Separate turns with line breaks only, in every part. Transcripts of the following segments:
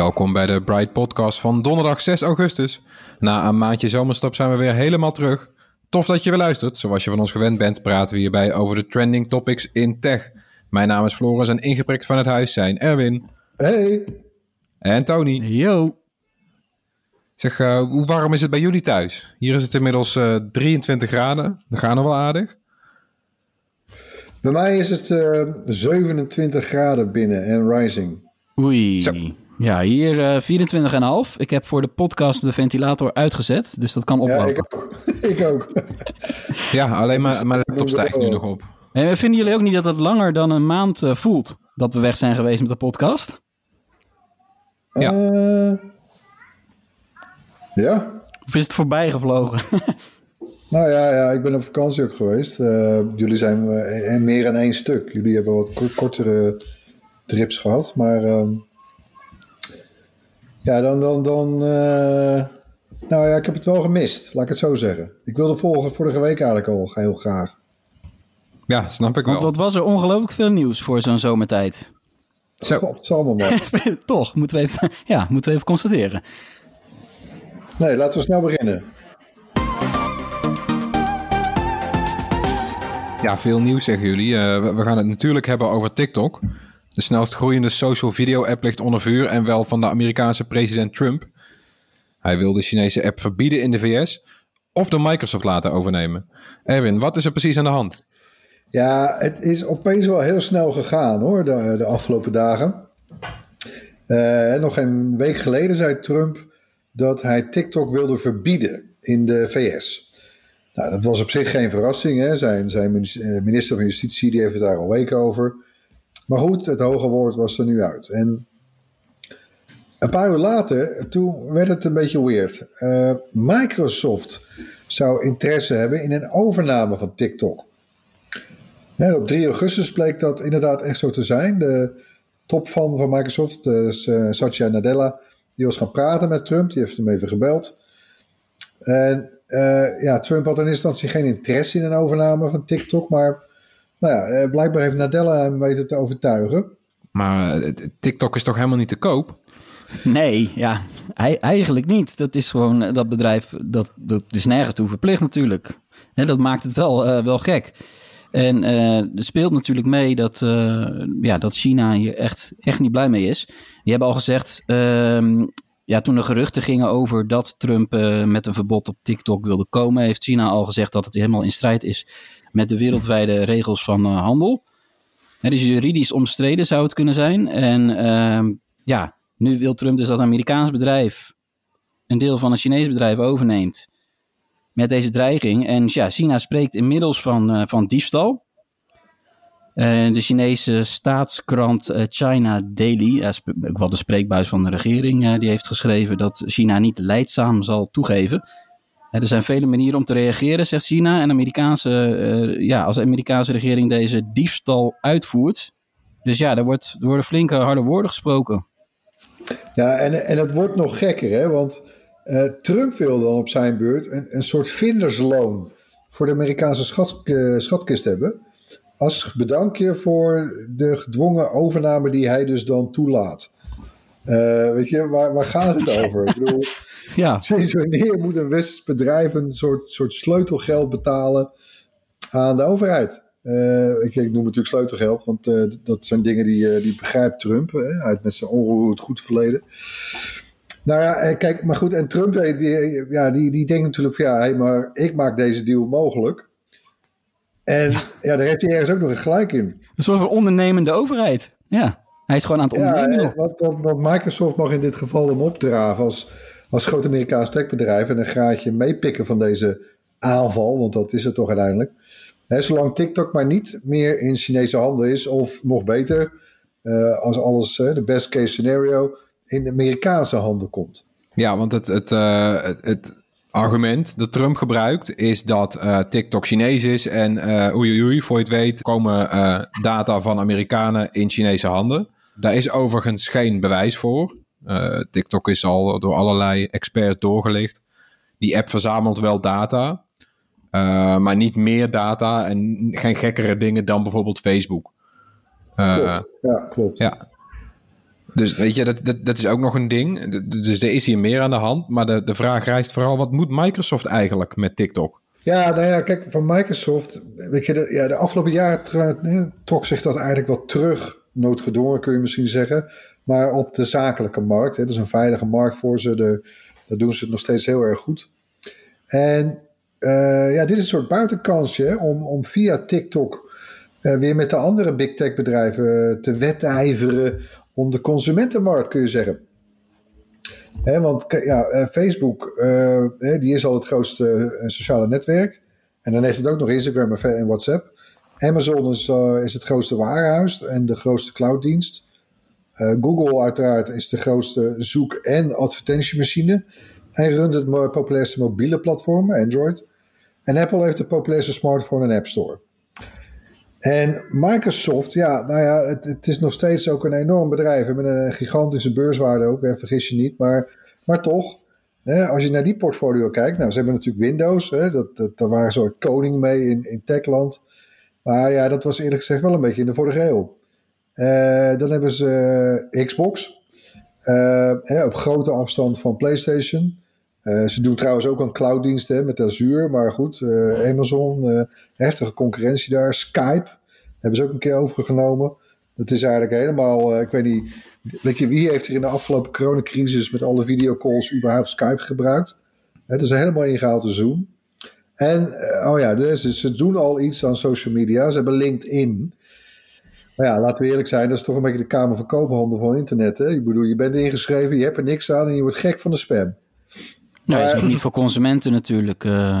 Welkom bij de Bright Podcast van donderdag 6 augustus. Na een maandje zomerstop zijn we weer helemaal terug. Tof dat je weer luistert. Zoals je van ons gewend bent, praten we hierbij over de trending topics in tech. Mijn naam is Floris en ingeprikt van het huis zijn Erwin.
Hey.
En Tony.
Yo.
Zeg, uh, hoe warm is het bij jullie thuis? Hier is het inmiddels uh, 23 graden. Dat gaat nog wel aardig.
Bij mij is het uh, 27 graden binnen en rising.
Oei.
Zo.
Ja, hier uh, 24,5. Ik heb voor de podcast de ventilator uitgezet, dus dat kan oplopen.
Ja, ik ook. ik ook.
ja, alleen maar mijn laptop stijgt nu nog op.
En vinden jullie ook niet dat het langer dan een maand uh, voelt dat we weg zijn geweest met de podcast?
Ja.
Uh, ja.
Of is het voorbij gevlogen?
nou ja, ja, ik ben op vakantie ook geweest. Uh, jullie zijn meer dan één stuk. Jullie hebben wat kortere trips gehad, maar... ehm, ja, dan. dan, dan uh... Nou ja, ik heb het wel gemist, laat ik het zo zeggen. Ik wilde volgen vorige week eigenlijk al heel graag.
Ja, snap ik wel.
Want wat was er ongelooflijk veel nieuws voor zo'n zomertijd?
Zo.
Godsamme man.
Toch, moeten we, even, ja, moeten we even constateren.
Nee, laten we snel beginnen.
Ja, veel nieuws zeggen jullie. Uh, we gaan het natuurlijk hebben over TikTok. De snelst groeiende social video app ligt onder vuur en wel van de Amerikaanse president Trump. Hij wil de Chinese app verbieden in de VS of door Microsoft laten overnemen. Erwin, wat is er precies aan de hand?
Ja, het is opeens wel heel snel gegaan hoor, de, de afgelopen dagen. Uh, nog een week geleden zei Trump dat hij TikTok wilde verbieden in de VS. Nou, dat was op zich geen verrassing. Hè? Zijn, zijn minister van Justitie die heeft het daar al weken over. Maar goed, het hoge woord was er nu uit. En een paar uur later, toen werd het een beetje weird. Uh, Microsoft zou interesse hebben in een overname van TikTok. En op 3 augustus bleek dat inderdaad echt zo te zijn. De topfan van Microsoft, dus, Satya Nadella, die was gaan praten met Trump. Die heeft hem even gebeld. En uh, ja, Trump had in eerste instantie geen interesse in een overname van TikTok, maar nou ja, blijkbaar heeft Nadella hem weten te overtuigen.
Maar TikTok is toch helemaal niet te koop?
Nee, ja, eigenlijk niet. Dat is gewoon dat bedrijf, dat, dat is nergens toe verplicht natuurlijk. Dat maakt het wel, uh, wel gek. En uh, er speelt natuurlijk mee dat, uh, ja, dat China hier echt, echt niet blij mee is. Die hebben al gezegd, uh, ja, toen er geruchten gingen over dat Trump met een verbod op TikTok wilde komen, heeft China al gezegd dat het helemaal in strijd is met de wereldwijde regels van uh, handel. He, dus juridisch omstreden zou het kunnen zijn. En uh, ja, nu wil Trump dus dat een Amerikaans bedrijf een deel van een Chinees bedrijf overneemt met deze dreiging. En ja, China spreekt inmiddels van, uh, van diefstal. Uh, de Chinese staatskrant China Daily, ook wel de spreekbuis van de regering, die heeft geschreven dat China niet leidzaam zal toegeven. Er zijn vele manieren om te reageren, zegt China. En Amerikaanse, uh, ja, als de Amerikaanse regering deze diefstal uitvoert. Dus ja, er, wordt, er worden flinke harde woorden gesproken.
Ja, en, en het wordt nog gekker, hè? Want uh, Trump wil dan op zijn beurt een, een soort vindersloon voor de Amerikaanse schat, uh, schatkist hebben. Als bedankje voor de gedwongen overname die hij dus dan toelaat. weet je, waar, waar gaat het over? Ik bedoel.
Ja.
Sinds wanneer moet een westers bedrijf een soort, soort sleutelgeld betalen aan de overheid. Uh, ik, ik, noem natuurlijk sleutelgeld, want uh, dat zijn dingen die, uh, die begrijpt Trump hè, uit met zijn onroerend goed verleden. Nou ja, kijk, maar goed, en Trump die, ja, die, die denkt natuurlijk van ja, hey, maar ik maak deze deal mogelijk. En ja, daar heeft hij ergens ook nog een gelijk in.
Een soort van ondernemende overheid. Ja, hij is gewoon aan het ondernemen. Ja,
want, want, Microsoft mag in dit geval dan opdraven als, als groot Amerikaans techbedrijf en een graadje meepikken van deze aanval, want dat is het toch uiteindelijk. Zolang TikTok maar niet meer in Chinese handen is, of nog beter, uh, als alles, de best case scenario, in Amerikaanse handen komt.
Ja, want het, het, uh, het, argument dat Trump gebruikt is dat TikTok Chinees is en oei, oei, voor je het weet komen data van Amerikanen in Chinese handen. Daar is overigens geen bewijs voor. TikTok is al door allerlei experts doorgelicht. Die app verzamelt wel data, uh, maar niet meer data en geen gekkere dingen dan bijvoorbeeld Facebook.
Uh, klopt. Ja, klopt.
Ja. Dus weet je, dat, dat, dat is ook nog een ding. Dus er is hier meer aan de hand. Maar de, de vraag rijst vooral, wat moet Microsoft eigenlijk met TikTok?
Ja, nou ja, kijk, van Microsoft, weet je, de, ja, de afgelopen jaren trok zich dat eigenlijk wel terug. Noodgedwongen kun je misschien zeggen. Maar op de zakelijke markt, hè, dat is een veilige markt voor ze. De, daar doen ze het nog steeds heel erg goed. En uh, ja, dit is een soort buitenkansje om, om via TikTok uh, weer met de andere big tech bedrijven te wedijveren om de consumentenmarkt, kun je zeggen. Hè, want ja, Facebook, die is al het grootste sociale netwerk. En dan heeft het ook nog Instagram en WhatsApp. Amazon is, is het grootste warenhuis en de grootste clouddienst. Google uiteraard is de grootste zoek- en advertentiemachine. Hij runt het populairste mobiele platform, Android. En Apple heeft de populairste smartphone en App Store. En Microsoft, ja, nou ja, het, het, is nog steeds ook een enorm bedrijf. Met een gigantische beurswaarde ook, hè, vergis je niet. Maar, maar toch, hè, als je naar die portfolio kijkt. Nou, ze hebben natuurlijk Windows. Hè, dat, dat, daar waren ze koning mee in, in techland. Maar ja, dat was eerlijk gezegd wel een beetje in de vorige eeuw. Uh, dan hebben ze uh, Xbox. Uh, hè, op grote afstand van PlayStation. Ze doen trouwens ook een clouddiensten met Azure, maar goed, Amazon, heftige concurrentie daar. Skype hebben ze ook een keer overgenomen. Dat is eigenlijk helemaal, ik weet niet, weet je, wie heeft er in de afgelopen coronacrisis met alle videocalls überhaupt Skype gebruikt? Het is helemaal ingehaald de Zoom. En, oh ja, dus ze doen al iets aan social media. Ze hebben LinkedIn. Maar ja, laten we eerlijk zijn, dat is toch een beetje de Kamer van Koophandel van internet. Hè? Ik bedoel, je bent ingeschreven, je hebt er niks aan en je wordt gek van de spam.
Nee, is ook niet voor consumenten natuurlijk. Uh,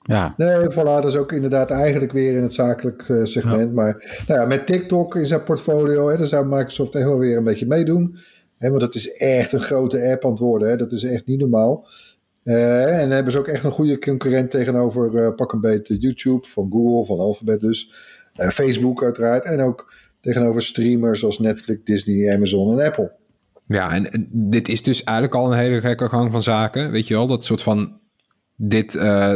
ja.
Nee, voilà, dat is ook inderdaad eigenlijk weer in het zakelijk uh, segment. Maar nou ja, met TikTok in zijn portfolio, hè, daar zou Microsoft echt wel weer een beetje meedoen. Hè, want dat is echt een grote app aan het worden. Hè, dat is echt niet normaal. Uh, en dan hebben ze ook echt een goede concurrent tegenover pak een beetje YouTube, van Google, van Alphabet dus. Facebook uiteraard. En ook tegenover streamers zoals Netflix, Disney, Amazon en Apple.
Ja, en, dit is dus eigenlijk al een hele gekke gang van zaken. Weet je wel, dat soort van dit,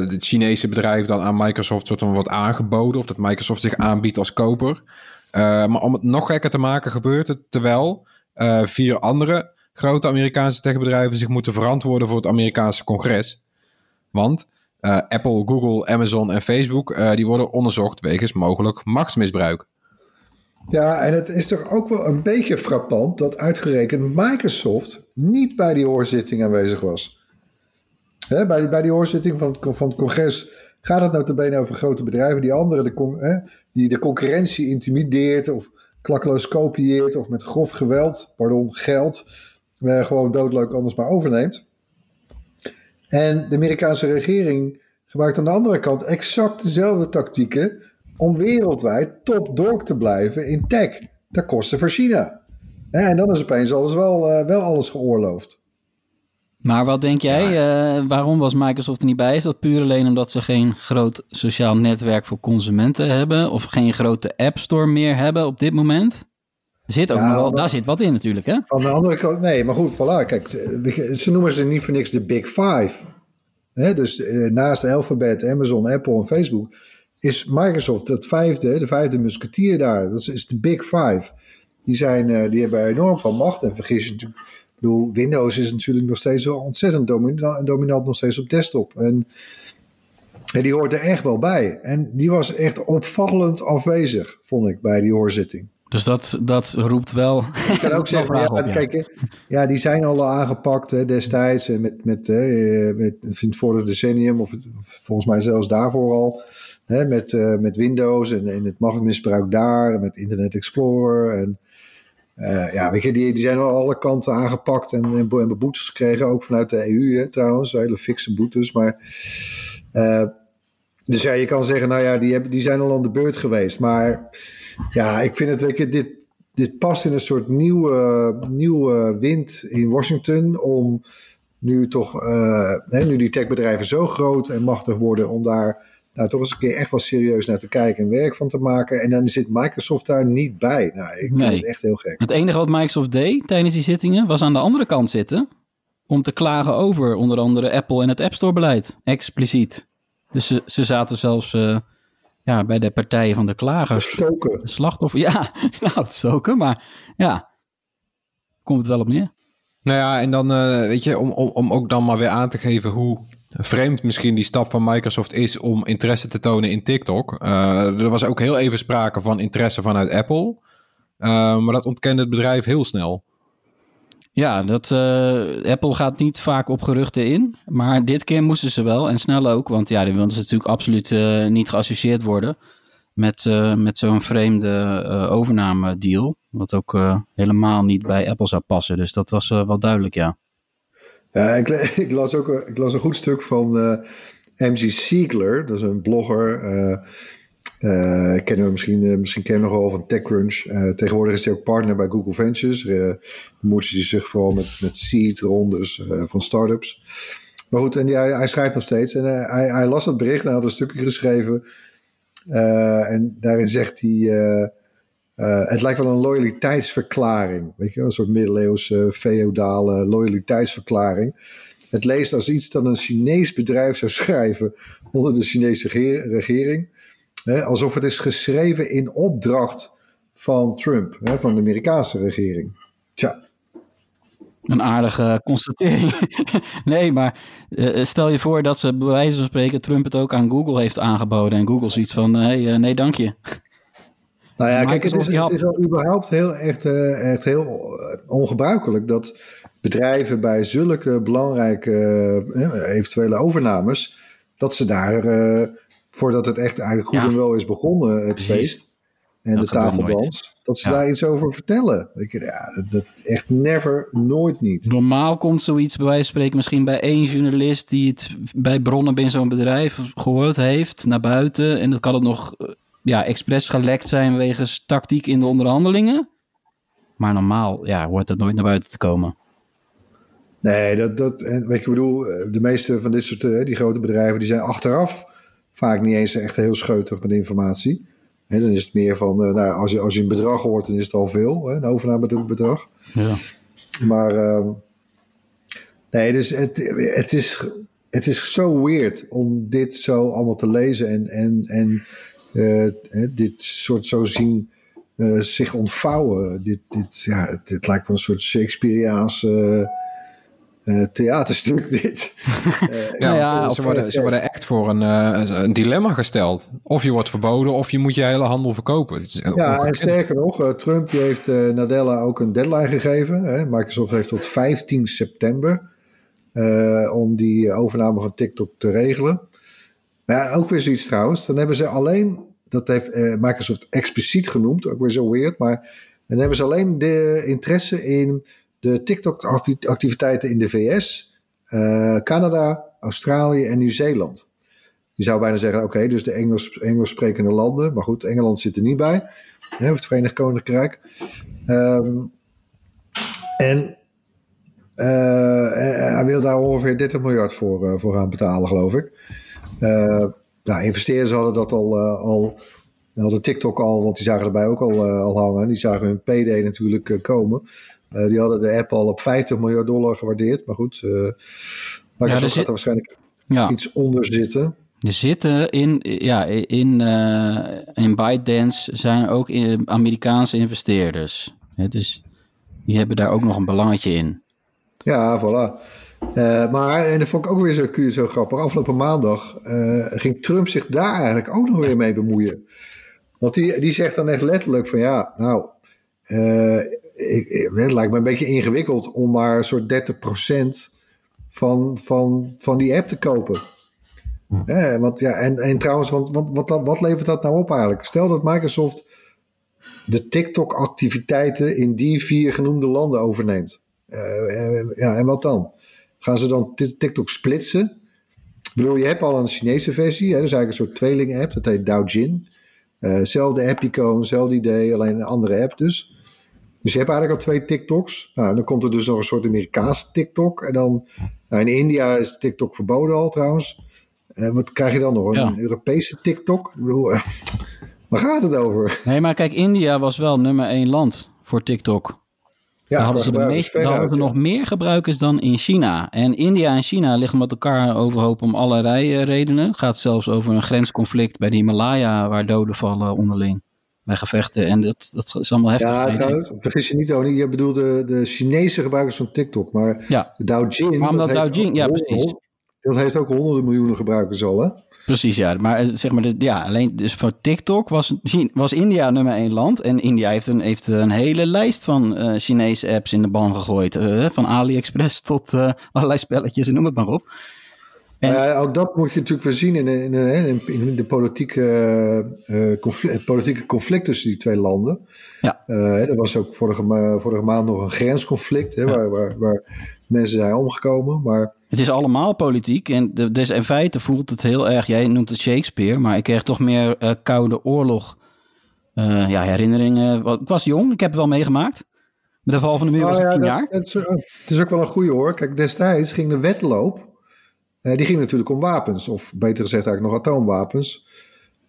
dit Chinese bedrijf dan aan Microsoft soort van wordt aangeboden. Of dat Microsoft zich aanbiedt als koper. Uh, maar om het nog gekker te maken gebeurt het terwijl uh, vier andere grote Amerikaanse techbedrijven zich moeten verantwoorden voor het Amerikaanse congres. Want Apple, Google, Amazon en Facebook die worden onderzocht wegens mogelijk machtsmisbruik.
Ja, en het is toch ook wel een beetje frappant dat uitgerekend Microsoft niet bij die hoorzitting aanwezig was. Bij, die, bij die hoorzitting van het, van het congres gaat het nou bene over grote bedrijven die anderen de, die de concurrentie intimideert of klakkeloos kopieert of met grof geweld, pardon, geld, eh, gewoon doodleuk anders maar overneemt. En de Amerikaanse regering gebruikt aan de andere kant exact dezelfde tactieken om wereldwijd top dog te blijven in tech. Ten koste van China. En dan is opeens alles wel, uh, wel alles geoorloofd.
Maar wat denk jij? Uh, waarom was Microsoft er niet bij? Is dat puur alleen omdat ze geen groot sociaal netwerk voor consumenten hebben? Of geen grote app store meer hebben op dit moment? Zit ook ja, wel, daar zit wat in natuurlijk, hè?
Aan de andere kant, nee, maar goed, voilà. Kijk, ze noemen ze niet voor niks de Big Five. Hè, dus uh, naast Alphabet, Amazon, Apple en Facebook is Microsoft het vijfde, de vijfde musketier daar. Dat is, de Big Five. Die, zijn, uh, die hebben enorm van macht. En vergis je natuurlijk, ik bedoel, Windows is natuurlijk nog steeds wel ontzettend dominant, dominant nog steeds op desktop. En Ja, die hoort er echt wel bij. En die was echt opvallend afwezig, vond ik, bij die hoorzitting.
Dus dat, dat roept wel.
Ik kan ook zeggen, ja,
op, ja.
kijk, ja, die zijn al aangepakt hè, destijds eh, met, met, eh, met, voor het decennium, of volgens mij zelfs daarvoor al, hè, met, uh, met Windows en, en het machtmisbruik daar, met Internet Explorer. En, uh, ja, weet je, die, die zijn al alle kanten aangepakt en, en, boetes gekregen, ook vanuit de EU hè, trouwens, hele fikse boetes. Maar, uh, dus ja, je kan zeggen, nou ja, die, hebben, die zijn al aan de beurt geweest. Maar ja, ik vind het, weet je, dit, dit past in een soort nieuwe, nieuwe wind in Washington om nu toch, hè, nu die techbedrijven zo groot en machtig worden, om daar nou, toch eens een keer echt wel serieus naar te kijken en werk van te maken. En dan zit Microsoft daar niet bij. Nou, ik vind nee. het echt heel gek.
Het enige wat Microsoft deed tijdens die zittingen was aan de andere kant zitten om te klagen over onder andere Apple en het App Store beleid. Expliciet. Dus ze, ze zaten zelfs uh, ja, bij de partijen van de klagers.
Stoken.
De slachtoffer. Ja, nou, het stoken, maar ja, komt het wel op neer.
Nou ja, en dan uh, weet je, om, om, om ook dan maar weer aan te geven hoe vreemd misschien die stap van Microsoft is om interesse te tonen in TikTok. Uh, er was ook heel even sprake van interesse vanuit Apple. Uh, maar dat ontkende het bedrijf heel snel.
Ja, dat, uh, Apple gaat niet vaak op geruchten in. Maar dit keer moesten ze wel. En snel ook. Want ja, die wilden ze natuurlijk absoluut niet geassocieerd worden. Met, met zo'n vreemde overname deal. Wat ook helemaal niet bij Apple zou passen. Dus dat was wel duidelijk, ja.
Ja, ik, las ook ik las een goed stuk van uh, MG Siegler, dat is een blogger. Uh, uh, kennen we misschien, misschien kennen we nog wel van TechCrunch. tegenwoordig is hij ook partner bij Google Ventures. Uh, bemoeit hij zich vooral met, met seed-rondes van startups. Maar goed, en die, hij, hij, schrijft nog steeds. En hij, hij, las het bericht en had een stukje geschreven. en daarin zegt hij. Uh, het lijkt wel een loyaliteitsverklaring. Weet je, een soort middeleeuwse feodale loyaliteitsverklaring. Het leest als iets dat een Chinees bedrijf zou schrijven onder de Chinese regering. Hè, alsof het is geschreven in opdracht van Trump, hè, van de Amerikaanse regering. Tja.
Een aardige constatering. nee, maar uh, stel je voor dat ze bij wijze van spreken Trump het ook aan Google heeft aangeboden. En Google zoiets van: hey, nee, dank je.
Nou ja, kijk, het is, het is überhaupt heel, echt, uh, echt heel ongebruikelijk dat bedrijven bij zulke belangrijke uh, eventuele overnames, dat ze daar, voordat het echt eigenlijk goed ja. en wel is begonnen, het Precies. feest en dat de tafeldans, dat ze ja. daar iets over vertellen. Ik, ja, dat echt never, nooit niet.
Normaal komt zoiets bij wijze van spreken misschien bij één journalist die het bij bronnen binnen zo'n bedrijf gehoord heeft naar buiten en dat kan het nog ja, expres gelekt zijn wegens tactiek in de onderhandelingen. Maar normaal ja, hoort dat nooit naar buiten te komen.
Nee, dat, dat, en weet je, ik bedoel, de meeste van dit soort, die grote bedrijven, die zijn achteraf vaak niet eens echt heel scheutig met informatie. He, dan is het meer van, nou, als je, als je een bedrag hoort, dan is het al veel, hè, een overnamebedrag.
Ja.
Maar, uh, nee, dus het, het, is, het is zo weird om dit zo allemaal te lezen en, en, en dit soort zo zien uh, zich ontvouwen. Dit, dit, ja, dit lijkt wel een soort Shakespeareaans uh, theaterstuk, dit.
ja, ja ze, worden, ze worden echt voor een, een dilemma gesteld. Of je wordt verboden, of je moet je hele handel verkopen.
ja, en sterker nog, Trump die heeft Nadella ook een deadline gegeven. Hè? Microsoft heeft tot 15 september om die overname van TikTok te regelen. Ja, ook weer zoiets trouwens. Dan hebben ze alleen, dat heeft uh, Microsoft expliciet genoemd, ook weer zo weird, maar dan hebben ze alleen de interesse in de TikTok-activiteiten in de VS, uh, Canada, Australië en Nieuw-Zeeland. Je zou bijna zeggen, oké, dus de Engels, Engels sprekende landen, maar goed, Engeland zit er niet bij, hè, het Verenigd Koninkrijk. Um, en uh, hij wil daar ongeveer 30 miljard voor, voor gaan betalen, geloof ik. Uh, nou, investeerders hadden dat al, uh, al hadden TikTok al, want die zagen erbij ook al, uh, al hangen. Die zagen hun PD natuurlijk komen. die hadden de app al op 50 miljard dollar gewaardeerd. Maar goed, Microsoft ja, gaat er waarschijnlijk ja. iets onder zitten.
Er zitten in, ja, in, in ByteDance zijn ook Amerikaanse investeerders. Het is, die hebben daar ook nog een belangetje in.
Ja, voilà. Uh, maar, en dat vond ik ook weer zo, zo grappig. Afgelopen maandag uh, ging Trump zich daar eigenlijk ook nog weer mee bemoeien. Want die, die zegt dan echt letterlijk van ja, nou, uh, ik, het lijkt me een beetje ingewikkeld om maar een soort 30% van, van, van die app te kopen. Hm. want, ja, en, en trouwens, want, wat, wat, wat levert dat nou op eigenlijk? Stel dat Microsoft de TikTok-activiteiten in die vier genoemde landen overneemt. ja, en wat dan? Gaan ze dan TikTok splitsen? Ik bedoel, je hebt al een Chinese versie. Hè? Dat is eigenlijk een soort tweeling-app. Dat heet Douyin. Uh, zelfde app-icoon, zelfde idee, alleen een andere app dus. Dus je hebt eigenlijk al twee TikToks. Nou, dan komt er dus nog een soort Amerikaanse TikTok. En dan, nou, in India is TikTok verboden al trouwens. Uh, wat krijg je dan nog? Een Europese TikTok? Ik bedoel, uh, waar gaat het over?
Nee, maar kijk, India was wel nummer één land voor TikTok. Ja, daar hadden ze, de meeste, hadden ze nog meer gebruikers dan in China. En India en China liggen met elkaar overhoop om allerlei eh, redenen. Het gaat zelfs over een grensconflict bij de Himalaya, waar doden vallen onderling bij gevechten. En dat, dat is allemaal heftig.
Ja, trouwens, vergis je niet, Tony. Je bedoelt de, Chinese gebruikers van TikTok. Maar
ja.
Douyin...
Douyin, ja precies.
Dat heeft ook honderden miljoenen gebruikers al, hè?
Precies, ja. Maar eh, zeg maar, ja, alleen dus voor TikTok was, was India nummer één land. En India heeft een, heeft een hele lijst van uh, Chinese apps in de ban gegooid. Uh, van AliExpress tot uh, allerlei spelletjes en noem het maar op.
En, ook dat moet je natuurlijk weer zien in, in, in, in de politieke, conflict, politieke conflict tussen die twee landen.
Ja.
er was ook vorige, vorige maand nog een grensconflict hè, waar, waar, waar mensen zijn omgekomen. Maar
het is allemaal politiek. En de, dus in feite voelt het heel erg. Jij noemt het Shakespeare, maar ik kreeg toch meer uh, Koude Oorlog uh, ja, herinneringen. Ik was jong, ik heb het wel meegemaakt. Met de val van de muur was ik tien jaar.
Het is, het is, ook wel een goede hoor. Kijk, destijds ging de wedloop. Uh, die ging natuurlijk om wapens, of beter gezegd eigenlijk nog atoomwapens.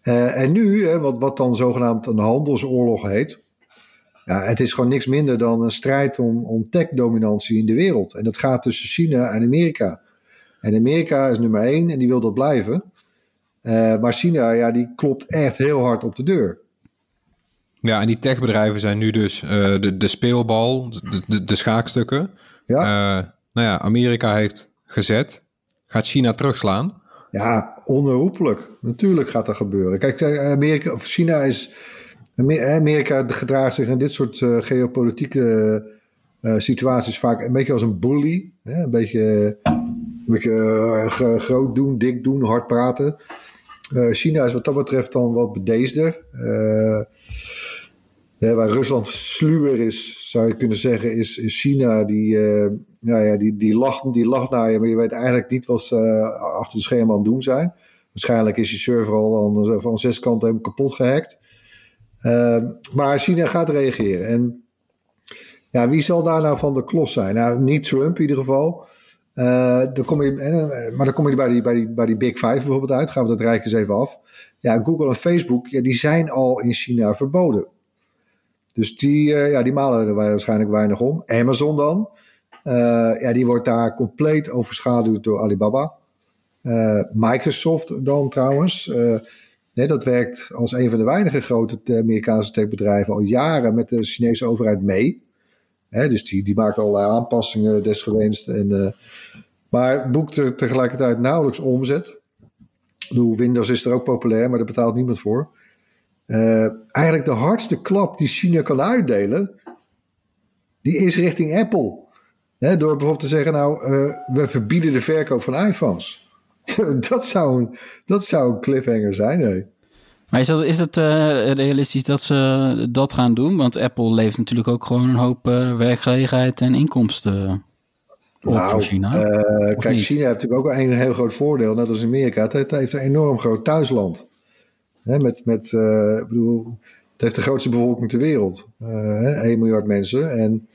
en nu, wat, wat dan zogenaamd een handelsoorlog heet. Ja, het is gewoon niks minder dan een strijd om, om tech-dominantie in de wereld. En dat gaat tussen China en Amerika. En Amerika is nummer één en die wil dat blijven. Uh, maar China, ja, die klopt echt heel hard op de deur.
Ja, en die techbedrijven zijn nu dus uh, de, de speelbal, de, de, de schaakstukken. Ja. Uh, nou ja, Amerika heeft gezet. Gaat China terugslaan?
Ja, onherroepelijk. Natuurlijk gaat dat gebeuren. Kijk, Amerika, of China is Amerika gedraagt zich in dit soort uh, geopolitieke uh, situaties vaak een beetje als een bully. Hè? Een beetje, groot doen, dik doen, hard praten. China is wat dat betreft dan wat bedeesder. Waar Rusland sluwer is, zou je kunnen zeggen, is, China. Die, ja, die, die, lacht, die lacht naar je, maar je weet eigenlijk niet wat ze achter de schermen aan het doen zijn. Waarschijnlijk is je server al aan, van zes kanten kapot gehackt. Ehm, maar China gaat reageren. En ja, wie zal daar nou van de klos zijn? Nou, niet Trump in ieder geval. Dan kom je, eh, maar dan kom je bij die, bij, die, bij die Big Five bijvoorbeeld uit. Gaan we dat rijken eens even af. Ja, Google en Facebook, ja, die zijn al in China verboden. Dus die, uh, ja, die malen er waarschijnlijk weinig om. Amazon dan. ja, die wordt daar compleet overschaduwd door Alibaba. Microsoft dan trouwens dat werkt als een van de weinige grote Amerikaanse techbedrijven al jaren met de Chinese overheid mee. dus die, die maakt allerlei aanpassingen desgewenst. En, uh, maar boekt er tegelijkertijd nauwelijks omzet. Windows is er ook populair, maar daar betaalt niemand voor. Uh, eigenlijk de hardste klap die China kan uitdelen, die is richting Apple. door bijvoorbeeld te zeggen, nou, we verbieden de verkoop van iPhones. dat, zou een, dat zou een cliffhanger zijn, nee.
Maar is, dat, is het uh, realistisch dat ze dat gaan doen? Want Apple leeft natuurlijk ook gewoon een hoop uh, werkgelegenheid en inkomsten op nou, China.
Uh, kijk, niet? China heeft natuurlijk ook een heel groot voordeel, net als Amerika. Het, heeft een enorm groot thuisland. Hè, met, met, ik bedoel, het heeft de grootste bevolking ter wereld. 1 miljard mensen. En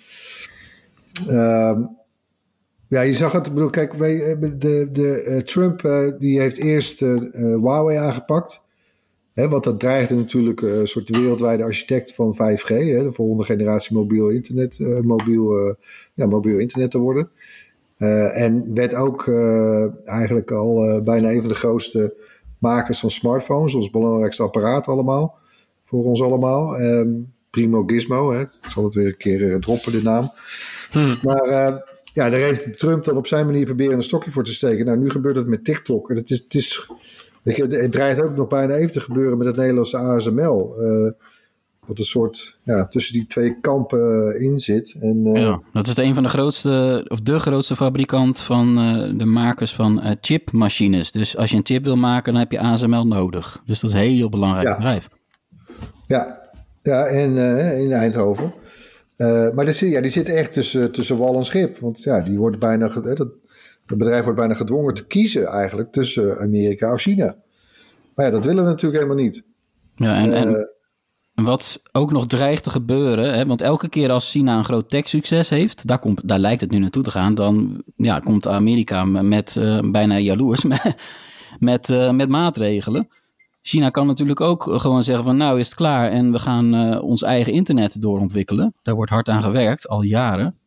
ehm, ja, je zag het. Ik bedoel, kijk, de, de, de Trump die heeft eerst Huawei aangepakt. Hè, want dat dreigde natuurlijk eh, een soort wereldwijde architect van 5G, hè, de volgende generatie mobiel internet, uh, mobiel, uh, ja, mobiel internet te worden. en werd ook eigenlijk al bijna een van de grootste makers van smartphones, ons belangrijkste apparaat allemaal, voor ons allemaal. Ehm, Primo Gizmo, hè. ik zal het weer een keer droppen, de naam. Hmm. Maar ja, daar heeft Trump dan op zijn manier proberen een stokje voor te steken. Nou, nu gebeurt het met TikTok. En het, is, het, is, het dreigt ook nog bijna even te gebeuren met het Nederlandse ASML. Uh, wat een soort ja, tussen die twee kampen in zit. En, uh,
ja, dat is een van de grootste, of de grootste fabrikant van uh, de makers van uh, chipmachines. Dus als je een chip wil maken, dan heb je ASML nodig. Dus dat is een heel belangrijk
ja.
bedrijf.
Ja, ja en in Eindhoven. Maar die, ja, die zit echt tussen, tussen wal en schip. Want ja, die wordt bijna, dat, het bedrijf wordt bijna gedwongen te kiezen eigenlijk tussen Amerika of China. Maar ja, dat willen we natuurlijk helemaal niet.
Ja, en, en wat ook nog dreigt te gebeuren, hè, want elke keer als China een groot tech-succes heeft, daar, komt, daar lijkt het nu naartoe te gaan, dan ja, komt Amerika met uh, bijna jaloers met, met, met maatregelen. China kan natuurlijk ook gewoon zeggen van nou is het klaar en we gaan uh, ons eigen internet doorontwikkelen. Daar wordt hard aan gewerkt, al jaren.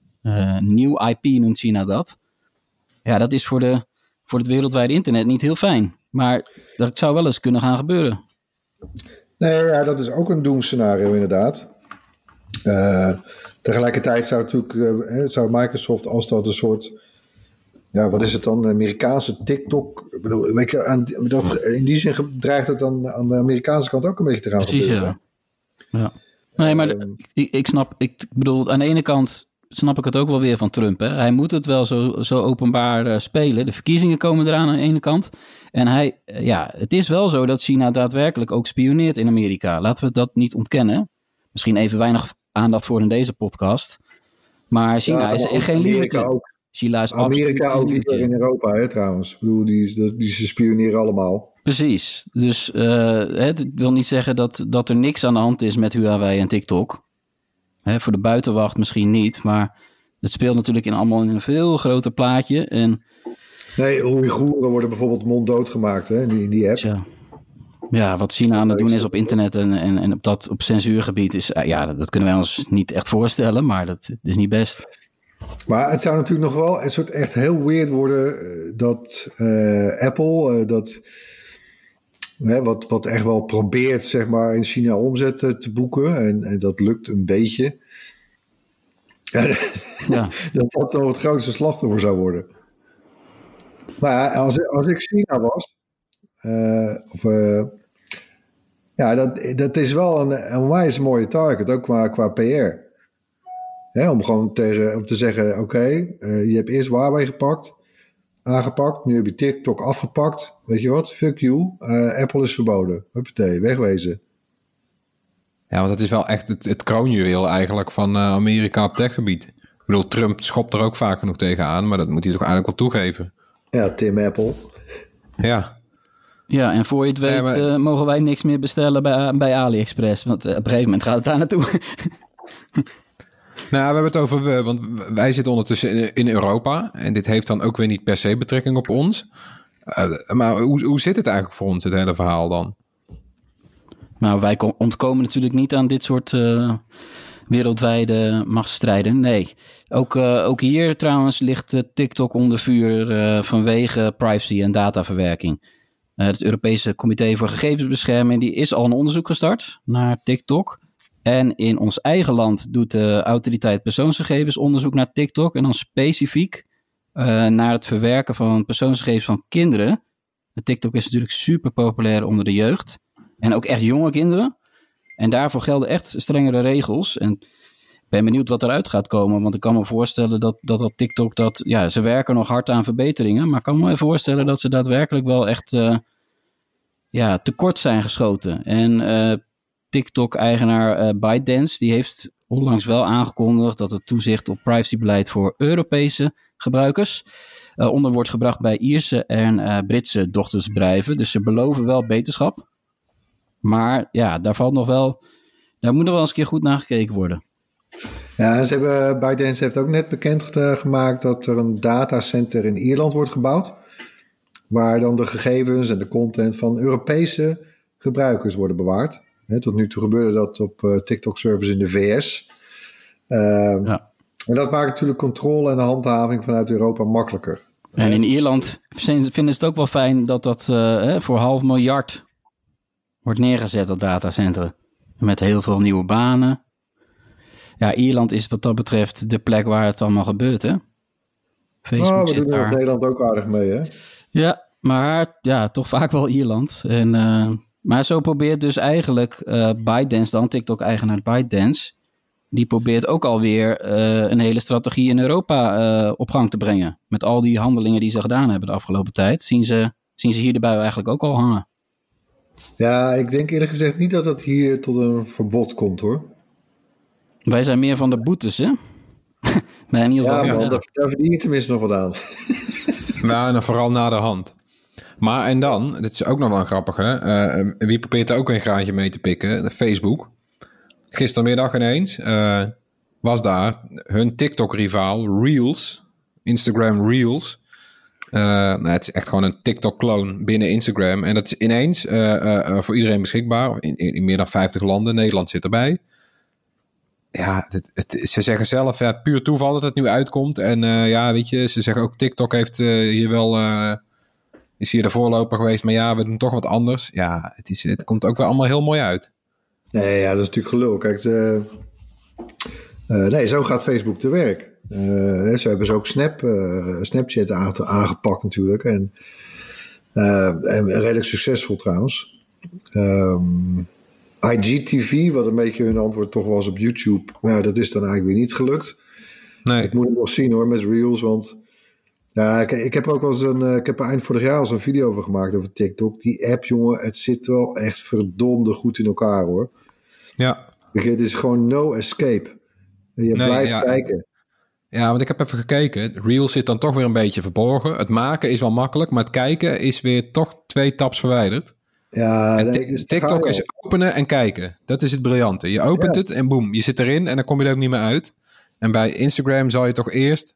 nieuw IP noemt China dat. Ja, dat is voor, de, voor het wereldwijde internet niet heel fijn. Maar dat zou wel eens kunnen gaan gebeuren.
Nee, ja, dat is ook een doemscenario inderdaad. Tegelijkertijd zou, zou Microsoft, als dat een soort... Ja, wat is het dan? Amerikaanse TikTok? Ik bedoel, weet je, aan, dat, in die zin dreigt het dan aan de Amerikaanse kant ook een beetje te gaan
Precies,
gebeuren.
ja. ja. Nee, maar uh, ik, ik snap... Ik bedoel, aan de ene kant snap ik het ook wel weer van Trump. Hè? Hij moet het wel zo, zo openbaar uh, spelen. De verkiezingen komen eraan aan de ene kant. En hij, uh, ja, het is wel zo dat China daadwerkelijk ook spioneert in Amerika. Laten we dat niet ontkennen. Misschien even weinig aandacht voor in deze podcast. Maar China ja, is echt geen liefde.
China is Amerika ook niet in Europa, hè, trouwens. Ik bedoel, die, die, die ze spioneren allemaal.
Precies. Dus uh, het wil niet zeggen dat, dat er niks aan de hand is met Huawei en TikTok. Hè, voor de buitenwacht misschien niet, maar het speelt natuurlijk in allemaal in een veel groter plaatje. En,
nee, Oeigoeren worden bijvoorbeeld monddood gemaakt hè, in, die, in die app.
Ja. ja, wat China aan het doen is op internet en, en, en op dat op censuurgebied, is, ja, dat, dat kunnen wij ons niet echt voorstellen, maar dat is niet best.
Maar het zou natuurlijk nog wel een soort echt heel weird worden dat uh, Apple, uh, dat Hè, wat, wat echt wel probeert zeg maar, in China omzet te boeken. En, en dat lukt een beetje. Ja. dat dat dan het grootste slachtoffer zou worden. Maar als, als ik China was. Uh, of, ja, dat, dat is wel een, een wijs mooie target. Ook qua, qua PR. Hè, om gewoon tegen, om te zeggen: oké, okay, uh, je hebt eerst Huawei gepakt aangepakt. Nu heb je TikTok afgepakt. Weet je wat? Fuck you. Uh, Apple is verboden. Huppatee, wegwezen.
Ja, want dat is wel echt het, het kroonjuweel eigenlijk van uh, Amerika op techgebied. Ik bedoel, Trump schopt er ook vaak genoeg tegenaan, maar dat moet hij toch eigenlijk wel toegeven.
Ja, Tim Apple.
Ja.
Ja, en voor je het weet ja, maar... uh, mogen wij niks meer bestellen bij, bij AliExpress. Want op een gegeven moment gaat het daar naartoe.
Nou, we hebben het over want wij zitten ondertussen in, Europa. En dit heeft dan ook weer niet per se betrekking op ons. Uh, maar hoe, hoe zit het eigenlijk voor ons, het hele verhaal dan?
Nou, wij ontkomen natuurlijk niet aan dit soort uh, wereldwijde machtsstrijden. Nee, ook, uh, ook hier trouwens ligt TikTok onder vuur vanwege privacy en dataverwerking. het Europese Comité voor Gegevensbescherming die is al een onderzoek gestart naar TikTok. En in ons eigen land doet de autoriteit persoonsgegevens onderzoek naar TikTok. En dan specifiek uh, naar het verwerken van persoonsgegevens van kinderen. TikTok is natuurlijk super populair onder de jeugd. En ook echt jonge kinderen. En daarvoor gelden echt strengere regels. En ik ben benieuwd wat eruit gaat komen. Want ik kan me voorstellen dat dat, dat TikTok dat. Ja, ze werken nog hard aan verbeteringen. Maar ik kan me voorstellen dat ze daadwerkelijk wel echt. Uh, ja, tekort zijn geschoten. En uh, TikTok-eigenaar uh, ByteDance, die heeft onlangs wel aangekondigd dat het toezicht op privacybeleid voor Europese gebruikers uh, onder wordt gebracht bij Ierse en uh, Britse dochtersbedrijven. Dus ze beloven wel beterschap. Maar ja, daar valt nog wel, daar moet nog wel eens een keer goed naar gekeken worden.
Ja, ze hebben, ByteDance heeft ook net bekend gemaakt dat er een datacenter in Ierland wordt gebouwd. Waar dan de gegevens en de content van Europese gebruikers worden bewaard tot nu toe gebeurde dat op uh, TikTok-servers in de VS. Uh, ja. En dat maakt natuurlijk controle en de handhaving vanuit Europa makkelijker.
En in Ierland vinden ze het ook wel fijn dat dat uh, voor half miljard wordt neergezet, dat datacentrum. Met heel veel nieuwe banen. Ja, Ierland is wat dat betreft de plek waar het allemaal gebeurt, hè? Facebook
Nou, we
zit
doen er in
daar.
Nederland ook aardig mee, hè?
Ja, maar ja, toch vaak wel Ierland. En, eh, maar zo probeert dus eigenlijk eh ByteDance dan, TikTok-eigenaar ByteDance... die probeert ook alweer eh een hele strategie in Europa eh, op gang te brengen. Met al die handelingen die ze gedaan hebben de afgelopen tijd... zien ze, zien ze hier de bui eigenlijk ook al hangen.
Ja, ik denk eerlijk gezegd niet dat het hier tot een verbod komt, hoor.
Wij zijn meer van de boetes, hè? maar in ieder
Ja, man,
ja.
Daar, daar verdien je tenminste nog wat aan.
Ja, en dan vooral na de hand. Maar en dan, dit is ook nog wel grappig hè. eh, wie probeert er ook een graantje mee te pikken? Facebook. Gistermiddag ineens eh, was daar hun TikTok-rivaal Reels. Instagram Reels. Eh, nou, het is echt gewoon een TikTok-kloon binnen Instagram. En dat is ineens voor iedereen beschikbaar. In, in, meer dan 50 landen. Nederland zit erbij. Ja, het, het- ze zeggen zelf, ja, puur toeval dat het nu uitkomt. En ja, weet je, ze zeggen ook TikTok heeft hier wel, is hier de voorloper geweest. Maar ja, we doen toch wat anders. Ja, het, is, het komt ook wel allemaal heel mooi uit.
Nee, ja, dat is natuurlijk gelul. Kijk, ze- eh, nee, zo gaat Facebook te werk. Eh, hè, ze hebben ze ook Snap, eh, Snapchat aange- aangepakt natuurlijk. En, eh, en redelijk succesvol trouwens. Ehm, IGTV, wat een beetje hun antwoord toch was op YouTube. Maar ja, dat is dan eigenlijk weer niet gelukt.
Nee,
Ik moet het nog zien hoor, met Reels. Want ja, ik, ik heb ook wel eens een. eh, Ik heb er eind vorig jaar al zo'n video over gemaakt over TikTok. Die app, jongen, het zit wel echt verdomde goed in elkaar hoor.
ja.
Het is gewoon no escape. Je
Nee,
blijft
ja.
kijken.
Ja, want ik heb even gekeken. Reels zit dan toch weer een beetje verborgen. Het maken is wel makkelijk, maar het kijken is weer toch twee taps verwijderd.
Ja,
En
nee,
Tik-
dus
TikTok is openen en kijken. Dat is het briljante. Je opent
Ja.
het en boem, je zit erin en dan kom je er ook niet meer uit. En bij Instagram zal je toch eerst,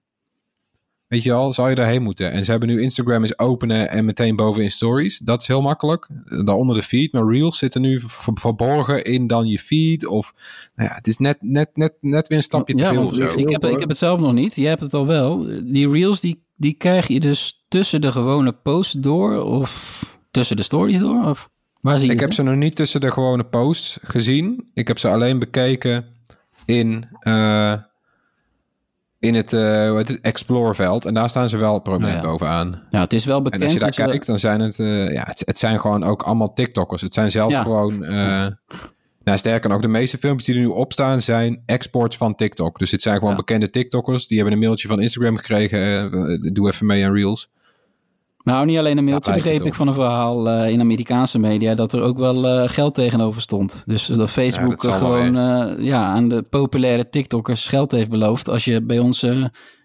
weet je al, zal je erheen moeten. En ze hebben nu Instagram is openen en meteen bovenin stories. Dat is heel makkelijk. Daaronder de feed. Maar Reels zitten nu ver- verborgen in dan je feed. Of, nou ja, het is net, net, net, net weer een stapje te
ja,
veel.
want
of zo.
ik, heb, ik heb het zelf nog niet. Je hebt het al wel. Die reels, die, die krijg je dus tussen de gewone posts door of tussen de stories door? Of waar zie je
Ik heb ze nog niet tussen de gewone posts gezien. Ik heb ze alleen bekeken in, eh, in het, eh, hoe heet het Explore-veld. En daar staan ze wel prominent
Nou ja.
bovenaan.
Ja, het is wel bekend.
En als je daar kijkt, dan zijn het, eh, ja, het, het zijn gewoon ook allemaal TikTokkers. Het zijn zelfs
Ja.
gewoon, eh, nou sterker nog, de meeste filmpjes die er nu op staan zijn exports van TikTok. Dus dit zijn gewoon
Ja.
bekende TikTokkers. Die hebben een mailtje van Instagram gekregen. doe even mee aan Reels.
Nou, niet alleen een mailtje begreep ik van een verhaal eh, in Amerikaanse media dat er ook wel eh, geld tegenover stond. Dus dat Facebook
Ja, dat
eh, gewoon eh, ja, aan de populaire TikTokkers geld heeft beloofd als je bij ons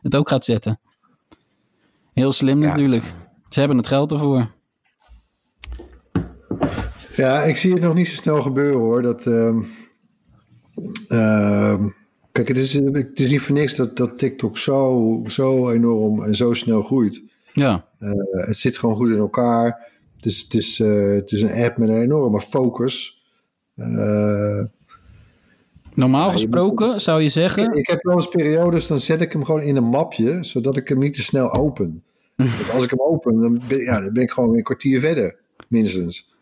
het ook gaat zetten. Heel slim
Ja,
natuurlijk. Ze hebben het geld ervoor.
Ja, ik zie het nog niet zo snel gebeuren hoor. Dat, ehm, ehm, kijk, het is, het is niet voor niks dat, dat TikTok zo, zo enorm en zo snel groeit.
Ja,
het zit gewoon goed in elkaar. Het is, het, is, eh, het is een app met een enorme focus. Eh,
normaal
Ja,
gesproken zou je zeggen...
ik heb wel eens periodes, dan zet ik hem gewoon in een mapje, zodat ik hem niet te snel open. Want als ik hem open, dan ben, ja, dan ben ik gewoon weer een kwartier verder, minstens.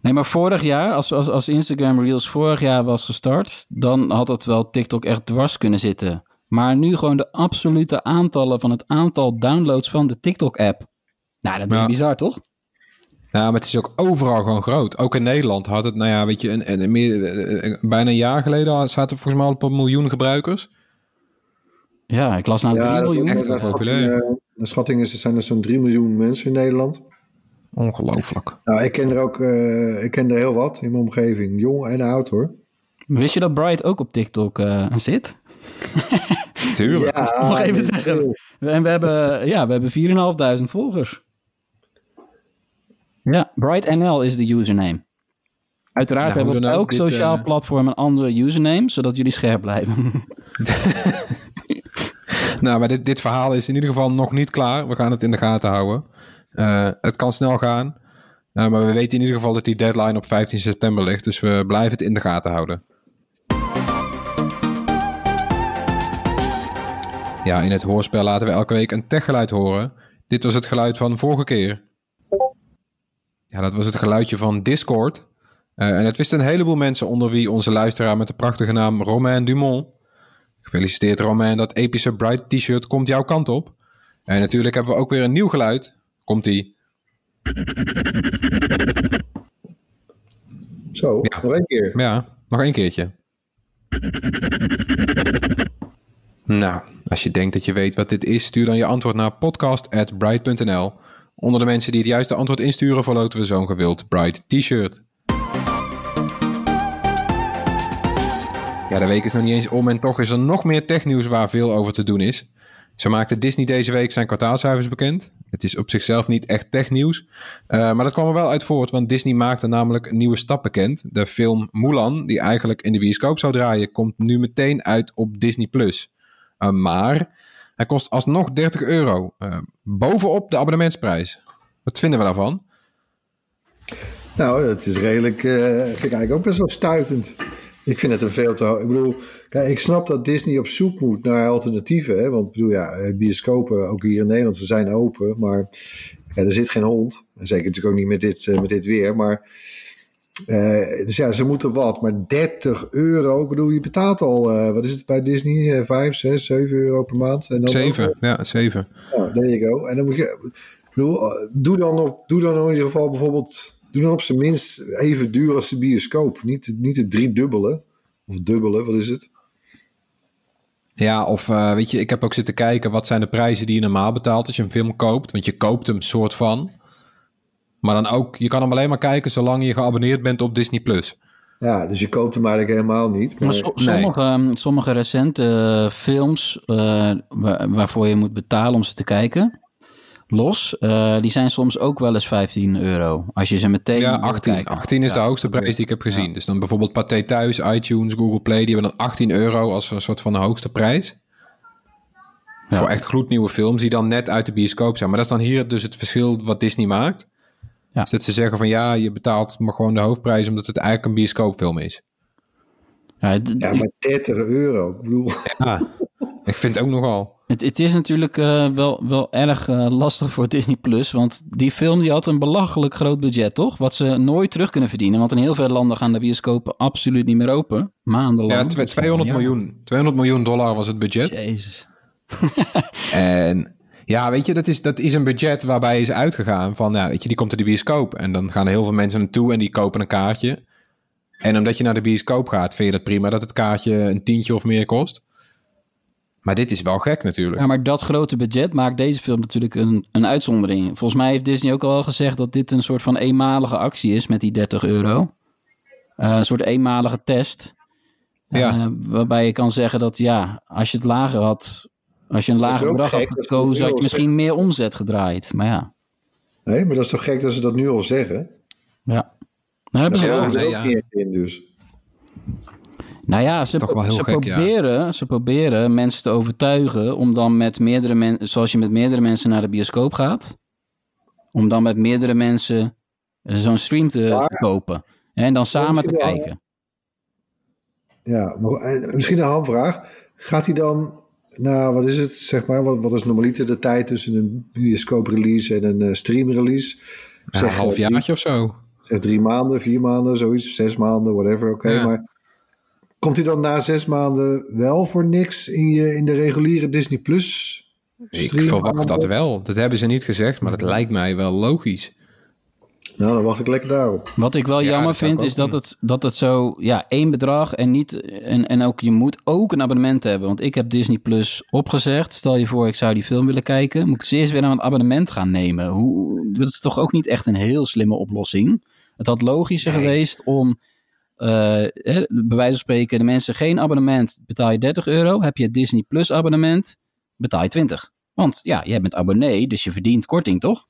Nee, maar vorig jaar, als, als, als Instagram Reels vorig jaar was gestart, dan had het wel TikTok echt dwars kunnen zitten. Maar nu gewoon de absolute aantallen van het aantal downloads van de TikTok-app. Nou, dat is
Ja.
bizar, toch?
Ja, maar het is ook overal gewoon groot. Ook in Nederland had het, nou ja, weet je, een, een, meer, bijna een jaar geleden zaten we volgens mij al op een miljoen gebruikers.
Ja, ik las nou 3
dat-
miljoen.
echt wel populair.
schatting, eh, naar schatting is, er zijn er zo'n 3 miljoen mensen in Nederland.
Ongelooflijk.
Nou, ik ken er ook eh, ik ken er heel wat in mijn omgeving, jong en oud hoor.
Wist je dat Bright ook op TikTok eh, zit?
Tuurlijk.
Nog even zeggen. En we hebben, ja, we hebben 4.500 volgers. Ja, Bright NL is de username. Uiteraard
Nou,
hebben we op elk
dit,
sociaal
eh,
platform een andere username, zodat jullie scherp blijven.
Nou, maar dit, dit verhaal is in ieder geval nog niet klaar. We gaan het in de gaten houden. Eh, het kan snel gaan. Maar we weten in ieder geval dat die deadline op 15 september ligt. Dus we blijven het in de gaten houden. Ja, in het hoorspel laten we elke week een techgeluid horen. Dit was het geluid van vorige keer. Ja, dat was het geluidje van Discord. Eh, en het wisten een heleboel mensen onder wie onze luisteraar met de prachtige naam Romain Dumont. Gefeliciteerd Romain, dat epische Bright t-shirt komt jouw kant op. En natuurlijk hebben we ook weer een nieuw geluid. Komt-ie.
Zo,
Ja.
nog één keer.
Ja, nog één keertje. Nou, als je denkt dat je weet wat dit is, stuur dan je antwoord naar podcast.bright.nl. Onder de mensen die het juiste antwoord insturen, verloten we zo'n gewild Bright t-shirt. Ja, de week is nog niet eens om en toch is er nog meer technieuws waar veel over te doen is. Zo maakte Disney deze week zijn kwartaalcijfers bekend. Het is op zichzelf niet echt technieuws, eh, maar dat kwam er wel uit voort, want Disney maakte namelijk een nieuwe stap bekend. De film Mulan, die eigenlijk in de bioscoop zou draaien, komt nu meteen uit op Disney+. Plus. Uh, maar hij kost alsnog 30 euro, uh, bovenop de abonnementsprijs. Wat vinden we daarvan?
Nou, dat is redelijk, uh, vind ik eigenlijk ook best wel stuitend. Ik vind het een veel te hoog. Ik bedoel, kijk, ik snap dat Disney op zoek moet naar alternatieven. Hè? Want ik bedoel, ja, bioscopen, ook hier in Nederland, ze zijn open. Maar er zit geen hond. Zeker natuurlijk ook niet met dit, met dit weer. Maar, uh, dus ja, ze moeten wat. Maar 30 euro, ik bedoel, je betaalt al, uh, wat is het bij Disney? 5, 6, 7 euro per maand. En dan
7, ook, ja, 7.
Ja, there you go. En dan moet je, ik bedoel, doe dan, op, doe dan in ieder geval bijvoorbeeld Doe dan op zijn minst even duur als de bioscoop. Niet, niet het driedubbele. Of dubbele, wat is het?
Ja, of weet je, ik heb ook zitten kijken... wat zijn de prijzen die je normaal betaalt als je een film koopt. Want je koopt hem soort van. Maar dan ook, je kan hem alleen maar kijken... zolang je geabonneerd bent op Disney+. Plus.
Ja, dus je koopt hem eigenlijk helemaal niet.
Maar, maar so sommige, nee. sommige recente uh, films... Uh, waar, waarvoor je moet betalen om ze te kijken los. Uh, die zijn soms ook wel eens 15 euro. Als je ze meteen.
Ja, 18. 18 is ja, de hoogste prijs die ik heb gezien. Ja. Dus dan bijvoorbeeld Pathé Thuis, iTunes, Google Play. Die hebben dan 18 euro als een soort van de hoogste prijs. Ja. Voor echt gloednieuwe films die dan net uit de bioscoop zijn. Maar dat is dan hier dus het verschil wat Disney maakt. Ja. Dus dat ze zeggen van ja, je betaalt maar gewoon de hoofdprijs omdat het eigenlijk een bioscoopfilm is.
Ja, ja maar 30 euro. Ik bedoel.
Ja, ik vind het ook nogal.
Het, het is natuurlijk uh, wel, wel erg uh, lastig voor Disney Plus. Want die film die had een belachelijk groot budget, toch? Wat ze nooit terug kunnen verdienen. Want in heel veel landen gaan de bioscopen absoluut niet meer open. Maandenlang.
Ja, 200 miljoen. 200 miljoen dollar was het budget.
Jezus.
en ja, weet je, dat is, dat is een budget waarbij is uitgegaan van, ja, weet je, die komt in de bioscoop. En dan gaan er heel veel mensen naartoe en die kopen een kaartje. En omdat je naar de bioscoop gaat, vind je het prima dat het kaartje een tientje of meer kost. Maar dit is wel gek natuurlijk.
Ja, maar dat grote budget maakt deze film natuurlijk een, een uitzondering. Volgens mij heeft Disney ook al gezegd dat dit een soort van eenmalige actie is met die 30 euro. Uh, een soort eenmalige test.
Ja.
Uh, waarbij je kan zeggen dat ja, als je het lager had, als je een lager bedrag had gekozen, had je misschien meer omzet gedraaid. Maar ja.
Nee, maar dat is toch gek dat ze dat nu al zeggen?
Ja. Nou, hebben ze
ja,
ook.
ja.
in dus.
Nou ja, ze,
toch wel heel
ze
gek,
proberen,
ja.
ze proberen mensen te overtuigen om dan met meerdere mensen, zoals je met meerdere mensen naar de bioscoop gaat, om dan met meerdere mensen zo'n stream te, kopen. En dan samen te kijken.
Ja, maar, en misschien een handvraag. Gaat hij dan, nou wat is het, zeg maar, wat, wat is normaliter de tijd tussen een bioscoop-release en een eh, stream-release?
Ja,
Zeg,
een halfjaartje of zo.
Zeg drie maanden, vier maanden, zoiets, zes maanden, whatever, oké.
Ja.
Maar komt hij dan na zes maanden wel voor niks in, je, in de reguliere Disney Plus
Ik verwacht dat wel. Dat hebben ze niet gezegd, maar dat lijkt mij wel logisch.
Nou, dan wacht ik lekker daarop.
Wat ik wel
Ja,
jammer vind, is dat het, dat het zo, ja, één bedrag en niet, en, en ook je moet ook een abonnement hebben. Want ik heb Disney Plus opgezegd. Stel je voor, ik zou die film willen kijken. Moet ik ze eerst weer een abonnement gaan nemen? Hoe, dat is toch ook niet echt een heel slimme oplossing? Het had logischer geweest om, eh, hè, bij wijze van spreken, de mensen geen abonnement, betaal je 30 euro. Heb je het Disney Plus abonnement, betaal je 20. Want ja, jij bent abonnee, dus je verdient korting, toch?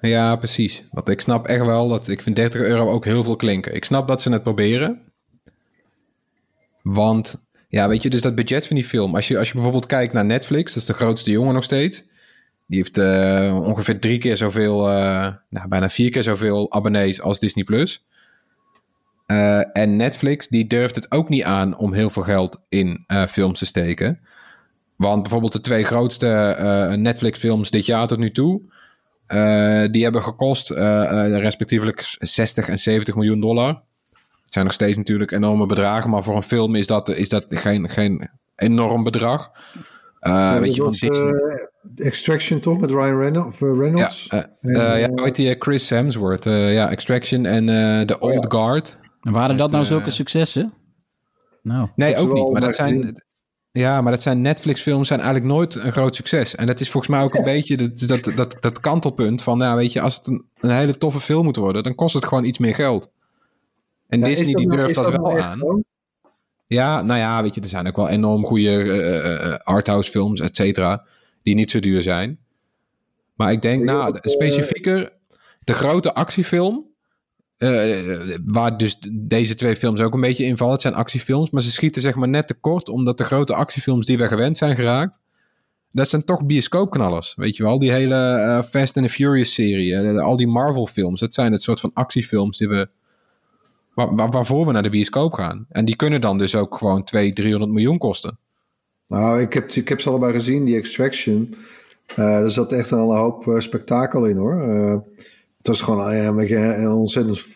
Ja, precies. Want ik snap echt wel dat ik vind 30 euro ook heel veel klinken. Ik snap dat ze het proberen. Want, ja, weet je, dus dat budget van die film. Als je, als je bijvoorbeeld kijkt naar Netflix, dat is de grootste jongen nog steeds. Die heeft eh, ongeveer drie keer zoveel, eh, nou, bijna vier keer zoveel abonnees als Disney Plus. Eh, en Netflix, die durft het ook niet aan om heel veel geld in films te steken. Want bijvoorbeeld de twee grootste Netflix-films dit jaar tot nu toe. Eh, die hebben gekost eh, eh, respectievelijk 60 en 70 miljoen dollar. Het zijn nog steeds natuurlijk enorme bedragen, maar voor een film is dat, is dat geen, geen enorm bedrag. Uh, weet je,
was,
Disney.
Extraction toch, met Ryan Reynolds?
Ja,
En,
die? Chris Hemsworth. eh, ja, Extraction en eh The Old Guard.
En waren dat
Met,
nou zulke successen? Nou,
Nee, ook niet. Maar dat zijn, ja, maar dat zijn Netflix-films zijn eigenlijk nooit een groot succes. En dat is volgens mij ook een beetje dat, dat, dat, dat kantelpunt van, nou weet je, als het een, een hele toffe film moet worden, dan kost het gewoon iets meer geld. En
ja,
Disney die
nou-
durft dat,
nou
wel
echt
aan. Ja, nou ja, weet je, er zijn ook wel enorm goede eh, eh, arthouse films, et cetera, die niet zo duur zijn. Maar ik denk, nou, specifieker, de grote actiefilm, eh, waar dus deze twee films ook een beetje invallen, het zijn actiefilms, maar ze schieten zeg maar net tekort, omdat de grote actiefilms die we gewend zijn geraakt, dat zijn toch bioscoopknallers, weet je wel. Die hele eh, Fast and the Furious serie, eh, al die Marvel films, dat zijn het soort van actiefilms die we, waar, waar- waarvoor we naar de bioscoop gaan. En die kunnen dan dus ook gewoon 200, 300 miljoen kosten.
Nou, ik heb, ik heb ze allebei gezien, die Extraction. Er zat echt een hoop eh, spektakel in hoor. Het was gewoon een, beetje een ontzettend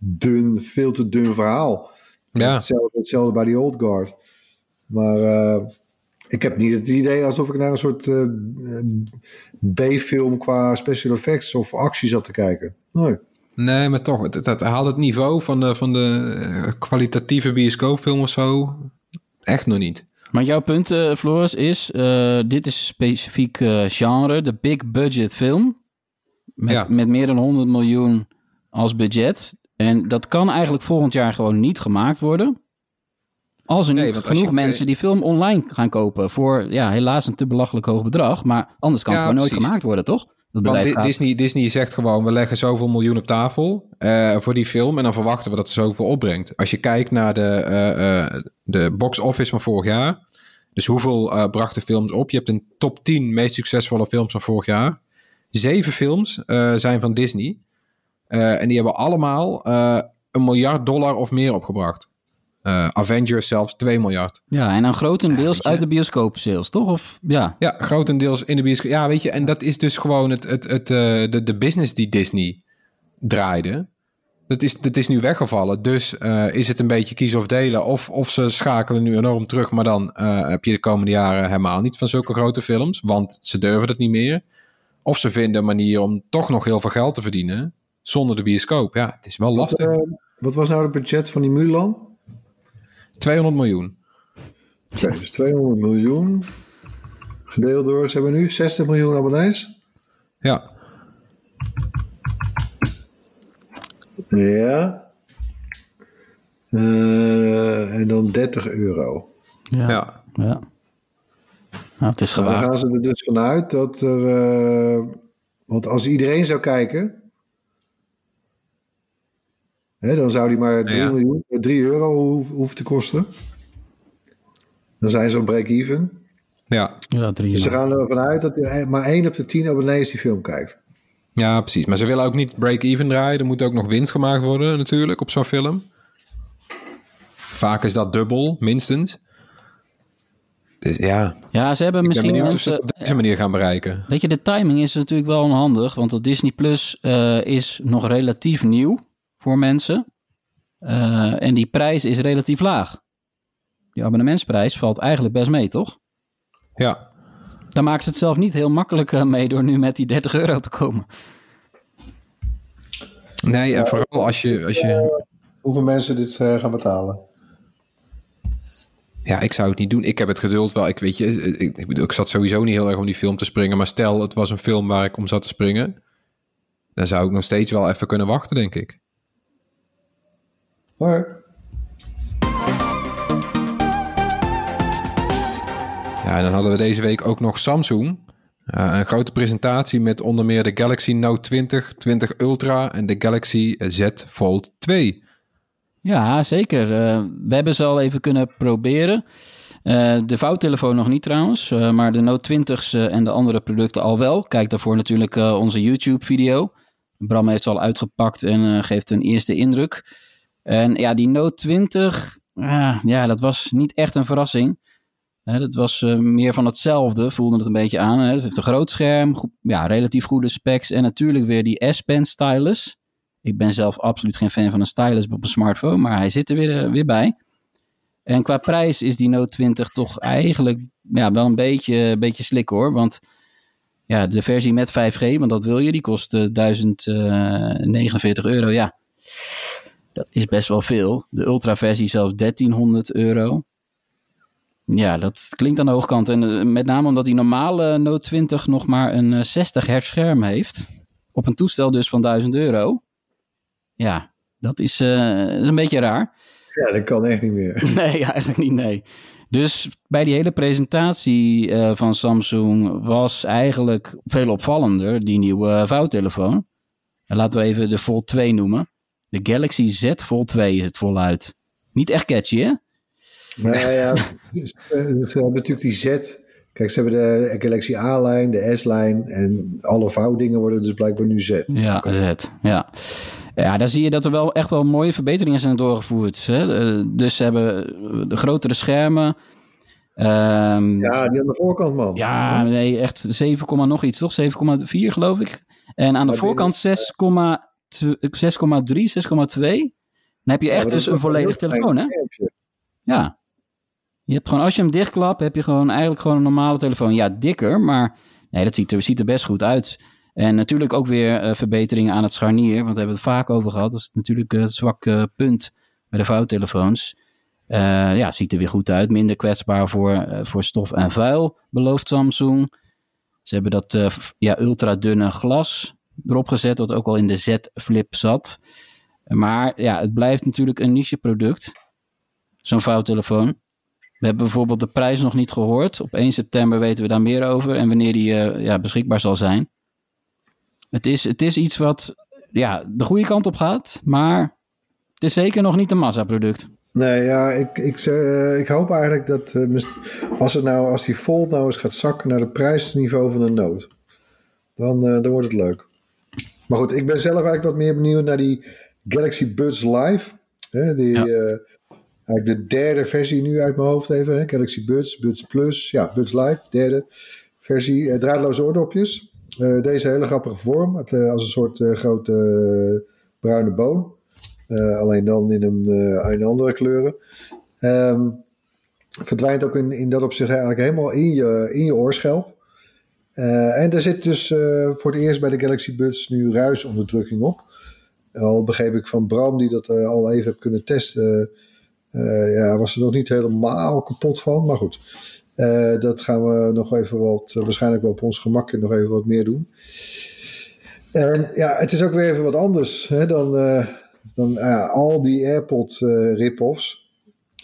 dun, veel te dun verhaal.
Ja.
Hetzelfde, hetzelfde bij die Old Guard. Maar eh, ik heb niet het idee alsof ik naar een soort eh, B-film qua special effects of actie zat te kijken. Nee.
Nee, maar toch, het, het, het haalt het niveau van de, van de eh, kwalitatieve bioscoopfilm of zo echt nog niet.
Maar jouw punt, eh, Floris, is: eh, dit is specifiek eh, genre, de big budget film. Met,
Ja.
met meer dan 100 miljoen als budget. En dat kan eigenlijk volgend jaar gewoon niet gemaakt worden. Als er
Nee,
niet genoeg
je-
mensen die film online gaan kopen. Voor ja, helaas een te belachelijk hoog bedrag. Maar anders kan
Ja,
het gewoon nooit gemaakt worden, toch? Dat
Want
gaat-
Disney, Disney zegt gewoon, we leggen zoveel miljoen op tafel eh, voor die film en dan verwachten we dat het zoveel opbrengt. Als je kijkt naar de, eh, eh, de box office van vorig jaar, dus hoeveel brachten films op? Je hebt een top 10 meest succesvolle films van vorig jaar. Zeven films eh, zijn van Disney Eh, en die hebben allemaal eh, een miljard dollar of meer opgebracht. Eh, Avengers zelfs 2 miljard.
Ja, en dan grotendeels
je.
uit de bioscoopsales, toch? Of ja.
Ja, grotendeels in de bioscoop. Ja, weet je, en dat is dus gewoon het, het, het, eh, de, de business die Disney draaide. Dat is, dat is nu weggevallen. Dus eh, is het een beetje kiezen of delen. Of, of ze schakelen nu enorm terug. Maar dan eh, heb je de komende jaren helemaal niet van zulke grote films. Want ze durven het niet meer. Of ze vinden een manier om toch nog heel veel geld te verdienen. Zonder de bioscoop. Ja, het is wel lastig.
Wat, eh, wat was nou het budget van die Mulan?
200 miljoen.
Oké, dus 200 miljoen. Gedeeld door, ze hebben nu 60 miljoen abonnees.
Ja,
Ja. Eh, en dan 30 euro.
Ja.
ja.
ja. Nou, het is
Nou, dan gaan ze er dus vanuit dat er... eh, want als iedereen zou kijken... Hè, dan zou die maar 3,
Ja.
miljoen, eh, 3 euro hoeven, te kosten. Dan zijn ze op break-even.
ja.
Ja, drie.
Dus ze gaan ervan uit dat er maar 1 op de 10 abonnees die film kijkt.
Ja, precies. Maar ze willen ook niet break-even draaien. Er moet ook nog winst gemaakt worden natuurlijk op zo'n film. Vaak is dat dubbel, minstens. Dus ja,
Ja, ze hebben
ik ben
misschien
benieuwd of ze
mensen...
het op deze manier gaan bereiken.
Weet je, de timing is natuurlijk wel onhandig, want dat Disney Plus eh, is nog relatief nieuw voor mensen. Eh, en die prijs is relatief laag. Die abonnementsprijs valt eigenlijk best mee, toch?
Ja,
Daar maken ze het zelf niet heel makkelijk eh, mee door nu met die 30 euro te komen.
nee, en vooral als je, als je...
Hoeveel mensen dit eh, gaan betalen?
Ja, ik zou het niet doen. Ik heb het geduld wel. Ik weet je, ik, ik bedoel, ik zat sowieso niet heel erg om die film te springen. Maar stel, het was een film waar ik om zat te springen. Dan zou ik nog steeds wel even kunnen wachten, denk ik.
Hoor.
Ja, en dan hadden we deze week ook nog Samsung. Ja, een grote presentatie met onder meer de Galaxy Note 20, 20 Ultra en de Galaxy Z Fold 2.
Ja, zeker. Eh, we hebben ze al even kunnen proberen. Eh, de vouwtelefoon nog niet trouwens, eh, maar de Note 20's eh, en de andere producten al wel. Kijk daarvoor natuurlijk onze YouTube-video. Bram heeft ze al uitgepakt en geeft een eerste indruk. En ja, die Note 20, ah, ja, dat was niet echt een verrassing. Dat was meer van hetzelfde, voelde het een beetje aan. Hè. Het heeft een groot scherm, ja, relatief goede specs en natuurlijk weer die S-Pen stylus. Ik ben zelf absoluut geen fan van een stylus op een smartphone, maar hij zit er weer, eh, weer bij. En qua prijs is die Note 20 toch eigenlijk ja, wel een beetje, beetje slik hoor. Want ja, de versie met 5G, want dat wil je, die kost uh, 1049 euro. Ja, dat is best wel veel. De ultra-versie zelfs 1300 euro. Ja, dat klinkt aan de hoogkant. En met name omdat die normale Note 20 nog maar een uh, 60 hertz scherm heeft. Op een toestel dus van 1000 euro. Ja, dat is, een beetje raar.
Ja, dat kan echt niet meer.
Nee, eigenlijk niet, nee. Dus bij die hele presentatie uh, van Samsung was eigenlijk veel opvallender die nieuwe vouwtelefoon. En laten we even de Fold 2 noemen. De Galaxy Z Fold 2 is het voluit. Niet echt catchy, hè?
Nou ja, ze hebben natuurlijk die Z. Kijk, ze hebben de Galaxy A-lijn, de S-lijn en alle vouwdingen worden dus blijkbaar nu Z.
Ja, Z, ja. Ja, daar zie je dat er wel echt wel mooie verbeteringen zijn doorgevoerd. Hè? Dus ze hebben de grotere schermen. Um,
ja, die aan de voorkant, man.
Ja, nee, echt 7, nog iets, toch? 7,4 geloof ik. En aan de voorkant 6,3, 6,2. Dan heb je echt ja, dus een volledig telefoon, hè? Ja. Je hebt gewoon, als je hem dichtklapt, heb je gewoon eigenlijk gewoon een normale telefoon. Ja, dikker, maar nee, dat ziet er, ziet er best goed uit. En natuurlijk ook weer uh, verbeteringen aan het scharnier, want daar hebben we het vaak over gehad. Dat is natuurlijk het zwakke punt bij de vouwtelefoons. Uh, ja, ziet er weer goed uit. Minder kwetsbaar voor, voor stof en vuil, belooft Samsung. Ze hebben dat uh, ja, ultradunne glas erop gezet, wat ook al in de Z-flip zat. Maar ja, het blijft natuurlijk een niche product, zo'n vouwtelefoon. We hebben bijvoorbeeld de prijs nog niet gehoord. Op 1 september weten we daar meer over en wanneer die ja, beschikbaar zal zijn. Het is, het is iets wat ja, de goede kant op gaat, maar het is zeker nog niet een massaproduct.
Nee, ja, ik, ik, uh, ik hoop eigenlijk dat uh, als, het nou, als die Fold nou eens gaat zakken naar het prijsniveau van een Note, dan, uh, dan wordt het leuk. Maar goed, ik ben zelf eigenlijk wat meer benieuwd naar die Galaxy Buds Live. Hè, die, ja. eigenlijk de derde versie nu uit mijn hoofd even. Hè? Galaxy Buds, Buds Plus, ja, Buds Live, derde versie. draadloze oordopjes. Uh, deze hele grappige vorm, het, uh, als een soort uh, grote bruine boon. alleen dan in een, andere kleuren. Um, verdwijnt ook in, in dat opzicht eigenlijk helemaal in je, in je oorschelp. en er zit dus voor het eerst bij de Galaxy Buds nu ruisonderdrukking op. Al begreep ik van Bram, die dat al even heb kunnen testen. ja, was er nog niet helemaal kapot van, maar goed. Uh, dat gaan we nog even wat, uh, waarschijnlijk wel op ons gemak nog even wat meer doen. En ja, het is ook weer even wat anders hè, dan, uh, dan al die AirPod rip-offs.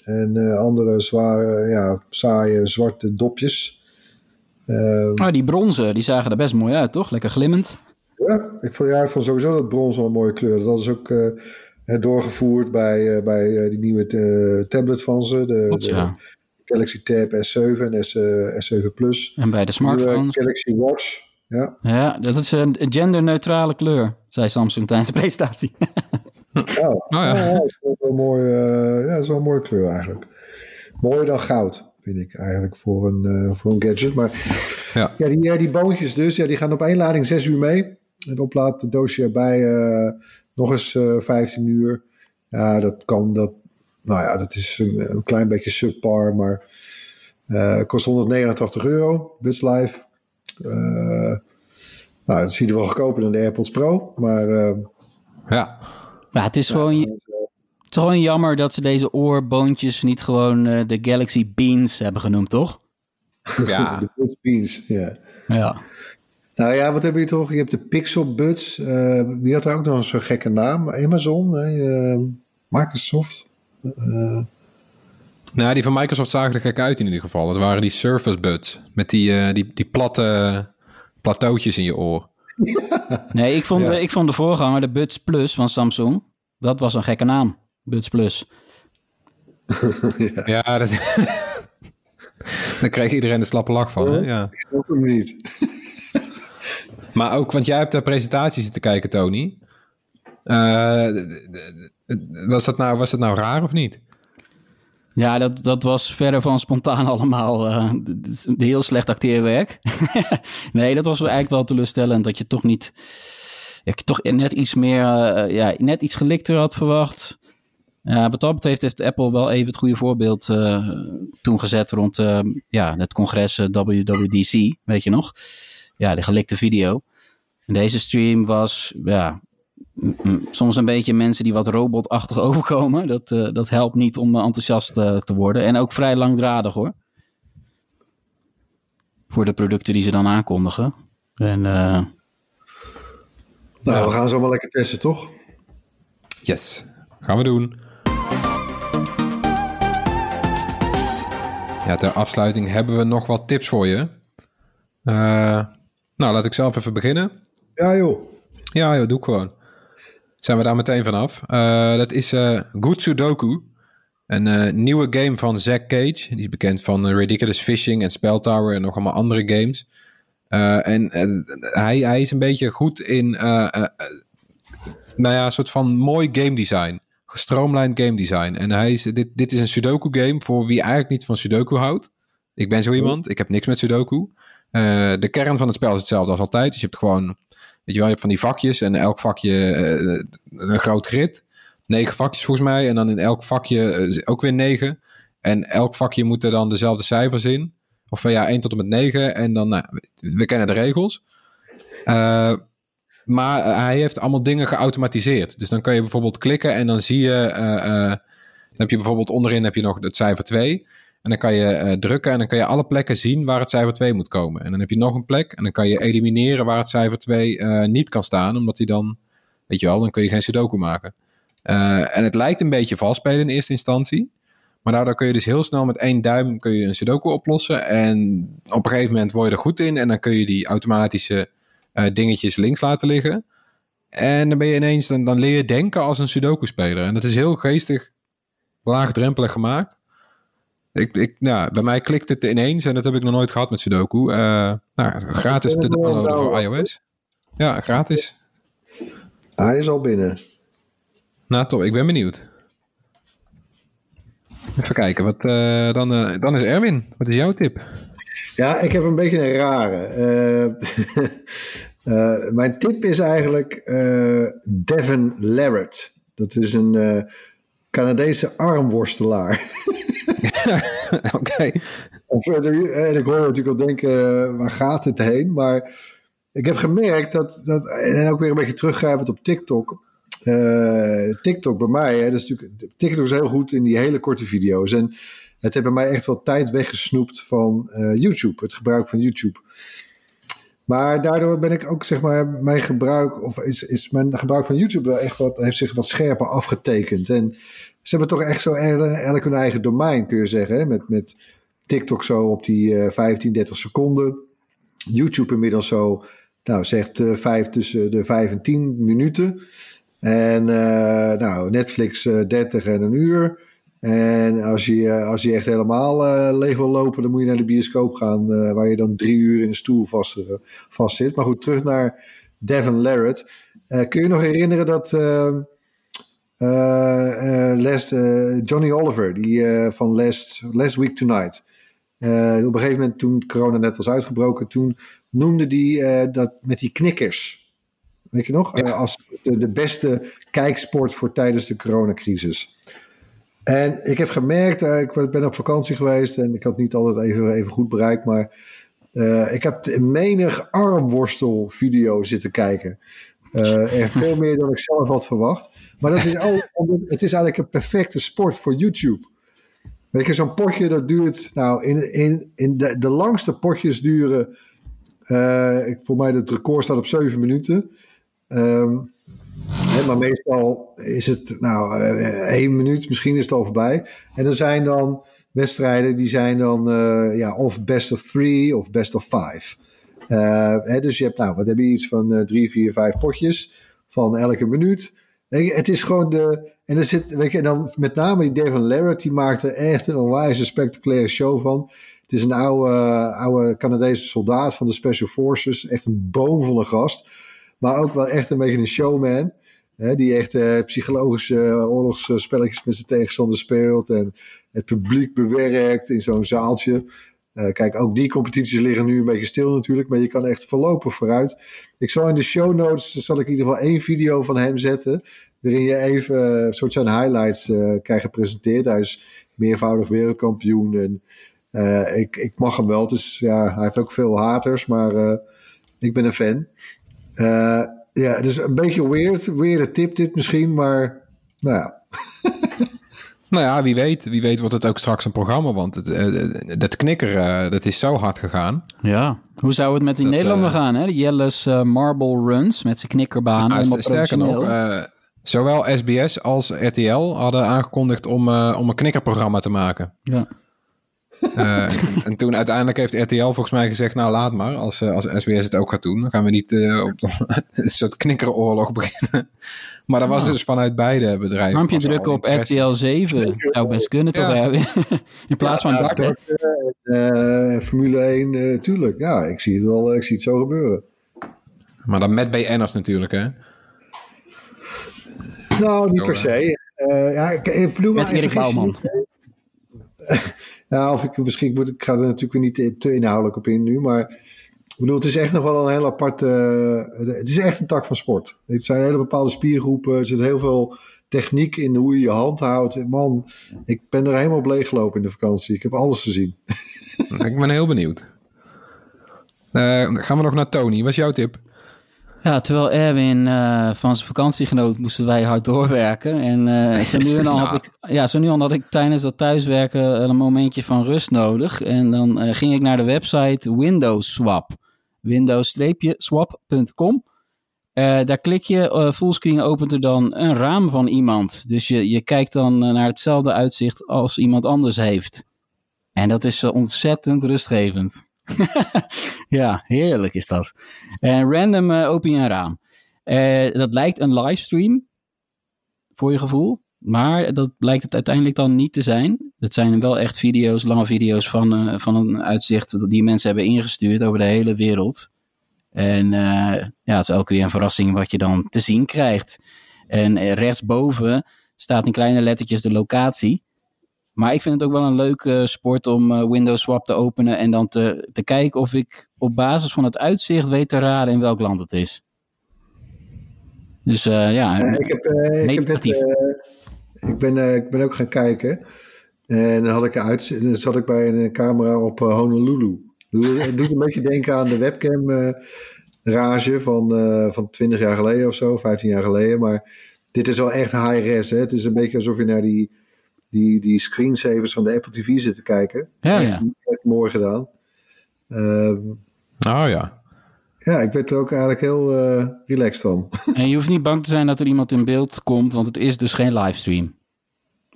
En andere zware, ja, saaie zwarte dopjes.
oh, die bronzen, die zagen er best mooi uit, toch? Lekker glimmend.
Ja, ik vond, ja, ik vond sowieso dat brons wel een mooie kleur. Dat is ook doorgevoerd bij, bij die nieuwe tablet van ze. De,
Klopt, ja.
Galaxy Tab S7 en S, uh, S7 Plus.
En bij de smartphones.
Galaxy Watch. Ja.
ja, dat is een genderneutrale kleur, zei Samsung tijdens de presentatie.
oh, oh, ja. ja, dat is wel een mooi, uh, ja, dat is wel een mooie kleur eigenlijk. Mooier dan goud, vind ik eigenlijk voor een, uh, voor een gadget. Maar ja, ja die, ja, die boontjes dus, ja, die gaan op één lading 6 uur mee. Het oplaaddoosje erbij uh, nog eens 15 uur. Ja, dat kan, dat, nou ja, dat is een, een klein beetje subpar, maar uh, kost 189 euro, Buds Live. Uh, nou, dat ziet er wel goedkoper dan de AirPods Pro, maar... Uh,
ja. ja, het is gewoon... Het is gewoon jammer dat ze deze oorboontjes niet gewoon uh, de Galaxy Beans hebben genoemd, toch?
Ja. de Buds Beans, ja.
Ja.
Nou ja, wat heb je toch? Je hebt de Pixel Buds. Uh, wie had daar ook nog zo'n gekke naam? Amazon, uh, Microsoft. Uh,
nou, die van Microsoft zagen er gek uit in ieder geval. Het waren die Surface Buds met die, uh, die, die platte plateautjes in je oor.
Nee, ik vond, ja. ik vond de voorganger, de Buds Plus van Samsung, dat was een gekke naam. Buds Plus.
ja. ja, dat... Daar kreeg iedereen de slappe lach van. Hè? Ja.
Ik snap hem niet.
maar ook, want jij hebt de presentatie zitten kijken, Tony. Uh, was dat, nou, was dat nou raar of niet?
Ja, dat, dat was verder van spontaan allemaal. Uh, heel slecht acteerwerk. nee, dat was eigenlijk wel teleurstellend. Dat je toch niet. Ja, je toch net iets meer. Uh, ja, net iets gelikter had verwacht. Ja, wat dat betreft heeft Apple wel even het goede voorbeeld uh, toen gezet rond ja, het congres WWDC, weet je nog? Ja, de gelikte video. En deze stream was ja, soms een beetje mensen die wat robotachtig overkomen. Dat, uh, dat helpt niet om enthousiast te worden. En ook vrij langdradig hoor. Voor de producten die ze dan aankondigen. En,
nou, we gaan zo maar lekker testen, toch?
Yes, gaan we doen. Ja, ter afsluiting hebben we nog wat tips voor je. Uh, nou, laat ik zelf even beginnen.
Ja, joh.
Ja, joh, doe ik gewoon. Zijn we daar meteen vanaf. Uh, dat is uh, Good Sudoku. Een nieuwe game van Zack Cage. Die is bekend van Ridiculous Fishing en Spell Tower en nog allemaal andere games. en hij, hij is een beetje goed in, nou ja, een soort van mooi game design gestroomlijnd game design. En hij is, dit, dit is een Sudoku game voor wie eigenlijk niet van Sudoku houdt. Ik ben zo iemand. Ik heb niks met Sudoku. De kern van het spel is hetzelfde als altijd. Dus je hebt gewoon, je wel, je hebt van die vakjes en elk vakje uh, een groot grid. Negen vakjes volgens mij. En dan in elk vakje uh, ook weer negen. En elk vakje moet er dan dezelfde cijfers in. Of ja, 1 tot en met 9. En dan, nou, we, kennen de regels. Maar eh, hij heeft allemaal dingen geautomatiseerd. Dus dan kan je bijvoorbeeld klikken en dan zie je. Dan heb je bijvoorbeeld onderin heb je nog het cijfer 2. En dan kan je drukken en dan kan je alle plekken zien waar het cijfer 2 moet komen. En dan heb je nog een plek en dan kan je elimineren waar het cijfer 2 niet kan staan. Omdat hij dan, weet je wel, dan kun je geen sudoku maken. en het lijkt een beetje valspelen in eerste instantie. Maar daardoor kun je dus heel snel met één duim kun je een sudoku oplossen. En op een gegeven moment word je er goed in. En dan kun je die automatische dingetjes links laten liggen. En dan ben je ineens, dan, dan leer je denken als een Sudoku-speler. En dat is heel geestig, laagdrempelig gemaakt. Ik, ik, nou, bij mij klikt het ineens en dat heb ik nog nooit gehad met Sudoku. Uh, nou, gratis te downloaden voor iOS. Ja, gratis.
Hij is al binnen.
Nou, top. Ik ben benieuwd. Even kijken. Wat, uh, dan, uh, dan is Erwin. Wat is jouw tip?
Ja, ik heb een beetje een rare. Uh, mijn tip is eigenlijk uh, Devin Larrett. Dat is een uh, Canadese armworstelaar.
Oké. Okay.
En ik hoor natuurlijk al denken, waar gaat het heen? Maar ik heb gemerkt dat, dat en ook weer een beetje teruggrijpend op TikTok. TikTok bij mij, hè, dat is natuurlijk, TikTok is heel goed in die hele korte video's. En het heeft bij mij echt wel tijd weggesnoept van YouTube, het gebruik van YouTube. Maar daardoor ben ik ook, zeg maar, mijn gebruik, of is, is mijn gebruik van YouTube wel echt wat, heeft zich wat scherper afgetekend. En ze hebben toch echt zo eigenlijk hun eigen domein, kun je zeggen. Hè? Met, met TikTok zo op die uh, 15, 30 seconden. YouTube inmiddels zo, nou, zegt uh, vijf, tussen de 5 en 10 minuten. En uh, nou, Netflix 30 en een uur. En als je, eh, als je echt helemaal leeg wil lopen, dan moet je naar de bioscoop gaan, waar je dan drie uur in een stoel vast, vast zit. Maar goed, terug naar Devin Larrett. kun je nog herinneren dat last, Johnny Oliver, die van last, last Week Tonight, op een gegeven moment toen corona net was uitgebroken, toen noemde die dat met die knikkers. Weet je nog? Ja. als de, de beste kijksport voor tijdens de coronacrisis. En ik heb gemerkt, ik ben op vakantie geweest en ik had niet altijd even, even goed bereikt, maar uh, ik heb menig armworstelvideo zitten kijken. Uh, en veel meer dan ik zelf had verwacht. Maar dat is ook, het is eigenlijk een perfecte sport voor YouTube. Weet je, zo'n potje dat duurt, nou, in, in, in de, de langste potjes duren, ik, voor mij het record staat op 7 minuten. Um, maar meestal is het nou uh, één minuut, misschien is het al voorbij. En er zijn dan wedstrijden die zijn dan ja, of best of three of best of five. Hè, dus je hebt nou, wat heb je iets van drie, vier, vijf potjes van elke minuut. Het is gewoon de. En er zit, weet je, en dan met name die Devin Larrett, die maakt er echt een onwijs spectaculaire show van. Het is een oude, oude Canadese soldaat van de Special Forces. Echt een boomvolle gast. Maar ook wel echt een beetje een showman. Hè, die echt uh, psychologische oorlogsspelletjes met zijn tegenstander speelt. En het publiek bewerkt in zo'n zaaltje. Eh, kijk, ook die competities liggen nu een beetje stil natuurlijk, maar je kan echt voorlopig vooruit. Ik zal in de show notes, zal ik in ieder geval één video van hem zetten, waarin je even een soort zijn highlights uh, krijgt gepresenteerd. Hij is meervoudig wereldkampioen en uh, ik, ik mag hem wel. Dus ja, hij heeft ook veel haters, maar uh, ik ben een fan. Uh, ja, is een beetje weird, weird tip dit misschien, maar nou ja.
nou ja, wie weet. Wie weet wordt het ook straks een programma, want het, dat knikker, dat is zo hard gegaan.
Ja, hoe zou het met die dat, Nederlander gaan, hè? Jelle's Marble Runs met zijn knikkerbaan.
Nou, sterker nog, zowel SBS als RTL hadden aangekondigd om, om een knikkerprogramma te maken.
Ja.
Uh, en toen uiteindelijk heeft RTL volgens mij gezegd, nou laat maar, als, als SBS het ook gaat doen, dan gaan we niet uh, op een soort knikkeroorlog beginnen. Maar dat was
Oh.
dus vanuit beide bedrijven. Al
drukken op. RTL 7 zou best kunnen toch? Hè? In plaats van
Ja,
darten.
uh, Formule 1, uh, tuurlijk. Ja, ik zie het wel, ik zie het zo gebeuren.
Maar dan met BN'ers natuurlijk, hè?
Nou, niet per se. Uh, ja, ik,
Met Erik Bouwman.
Ja, of ik misschien moet, ik ga er natuurlijk weer niet te inhoudelijk op in nu, maar ik bedoel, het is echt nog wel een heel apart, uh, het is echt een tak van sport. Het zijn hele bepaalde spiergroepen, er zit heel veel techniek in hoe je je hand houdt. Man, ik ben er helemaal op leeggelopen in de vakantie. Ik heb alles gezien.
ik ben heel benieuwd. Uh, gaan we nog naar Tony. Wat is jouw tip?
Ja, terwijl Erwin uh, van zijn vakantie genoot, moesten wij hard doorwerken. En uh, zo, nu en dan had ik, ja, zo nu dan had ik tijdens dat thuiswerken een momentje van rust nodig. En dan uh, ging ik naar de website Windows Swap. Windows-swap.com. Uh, daar klik je, uh, fullscreen opent er dan een raam van iemand. Dus je, je kijkt dan uh, naar hetzelfde uitzicht als iemand anders heeft. En dat is ontzettend rustgevend. ja, heerlijk is dat. En random open je een raam. Dat lijkt een livestream, voor je gevoel. Maar dat blijkt het uiteindelijk dan niet te zijn. Het zijn wel echt video's, lange video's van, uh, van een uitzicht die mensen hebben ingestuurd over de hele wereld. En uh, ja, het is ook weer een verrassing wat je dan te zien krijgt. En rechtsboven staat in kleine lettertjes de locatie. Maar ik vind het ook wel een leuke sport om uh, Windows Swap te openen en dan te, te kijken of ik op basis van het uitzicht weet te raden in welk land het is. Dus uh, ja,
ik, heb, ik, heb net, ik, ben, ik ben ook gaan kijken. En dan, had ik uit, dan zat ik bij een camera op Honolulu. Het doet een beetje denken aan de webcam rage van, van 20 jaar geleden of zo, 15 jaar geleden. Maar dit is wel echt high-res. Het is een beetje alsof je naar die die, die screensavers van de Apple TV zitten kijken.
Ja, ja.
Echt mooi gedaan. Um,
oh ja.
Ja, ik werd er ook eigenlijk heel uh, relaxed van.
En je hoeft niet bang te zijn dat er iemand in beeld komt, want het is dus geen livestream.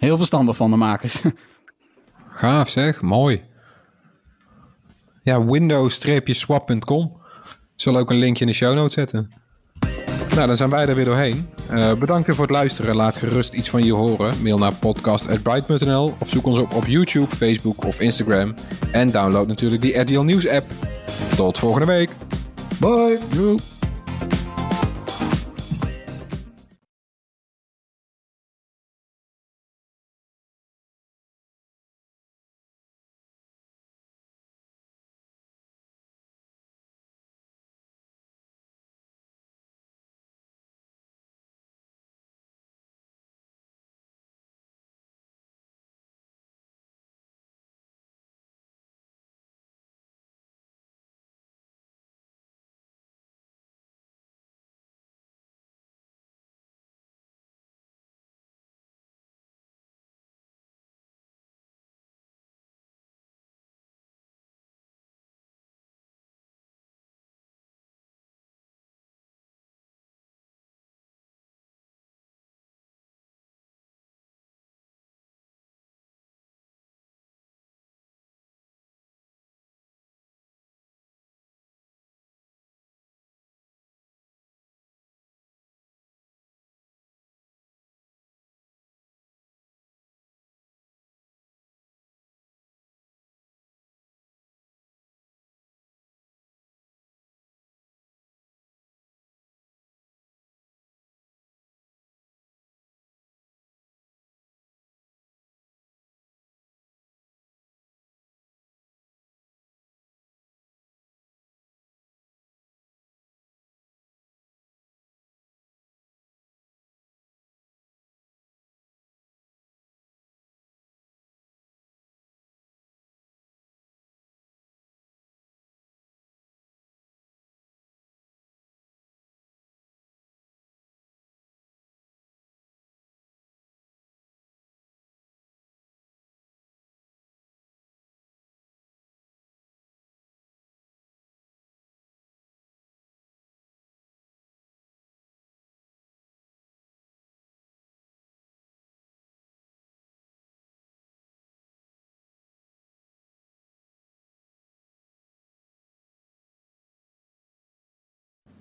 Heel verstandig van de makers.
Gaaf zeg, mooi. Ja, windows-swap.com. Zal ook een linkje in de show notes zetten. Nou, dan zijn wij er weer doorheen. Uh, bedankt voor het luisteren. Laat gerust iets van je horen. Mail naar podcast.bright.nl of zoek ons op op YouTube, Facebook of Instagram. En download natuurlijk die RTL Nieuws app. Tot volgende week.
Bye.
Doei.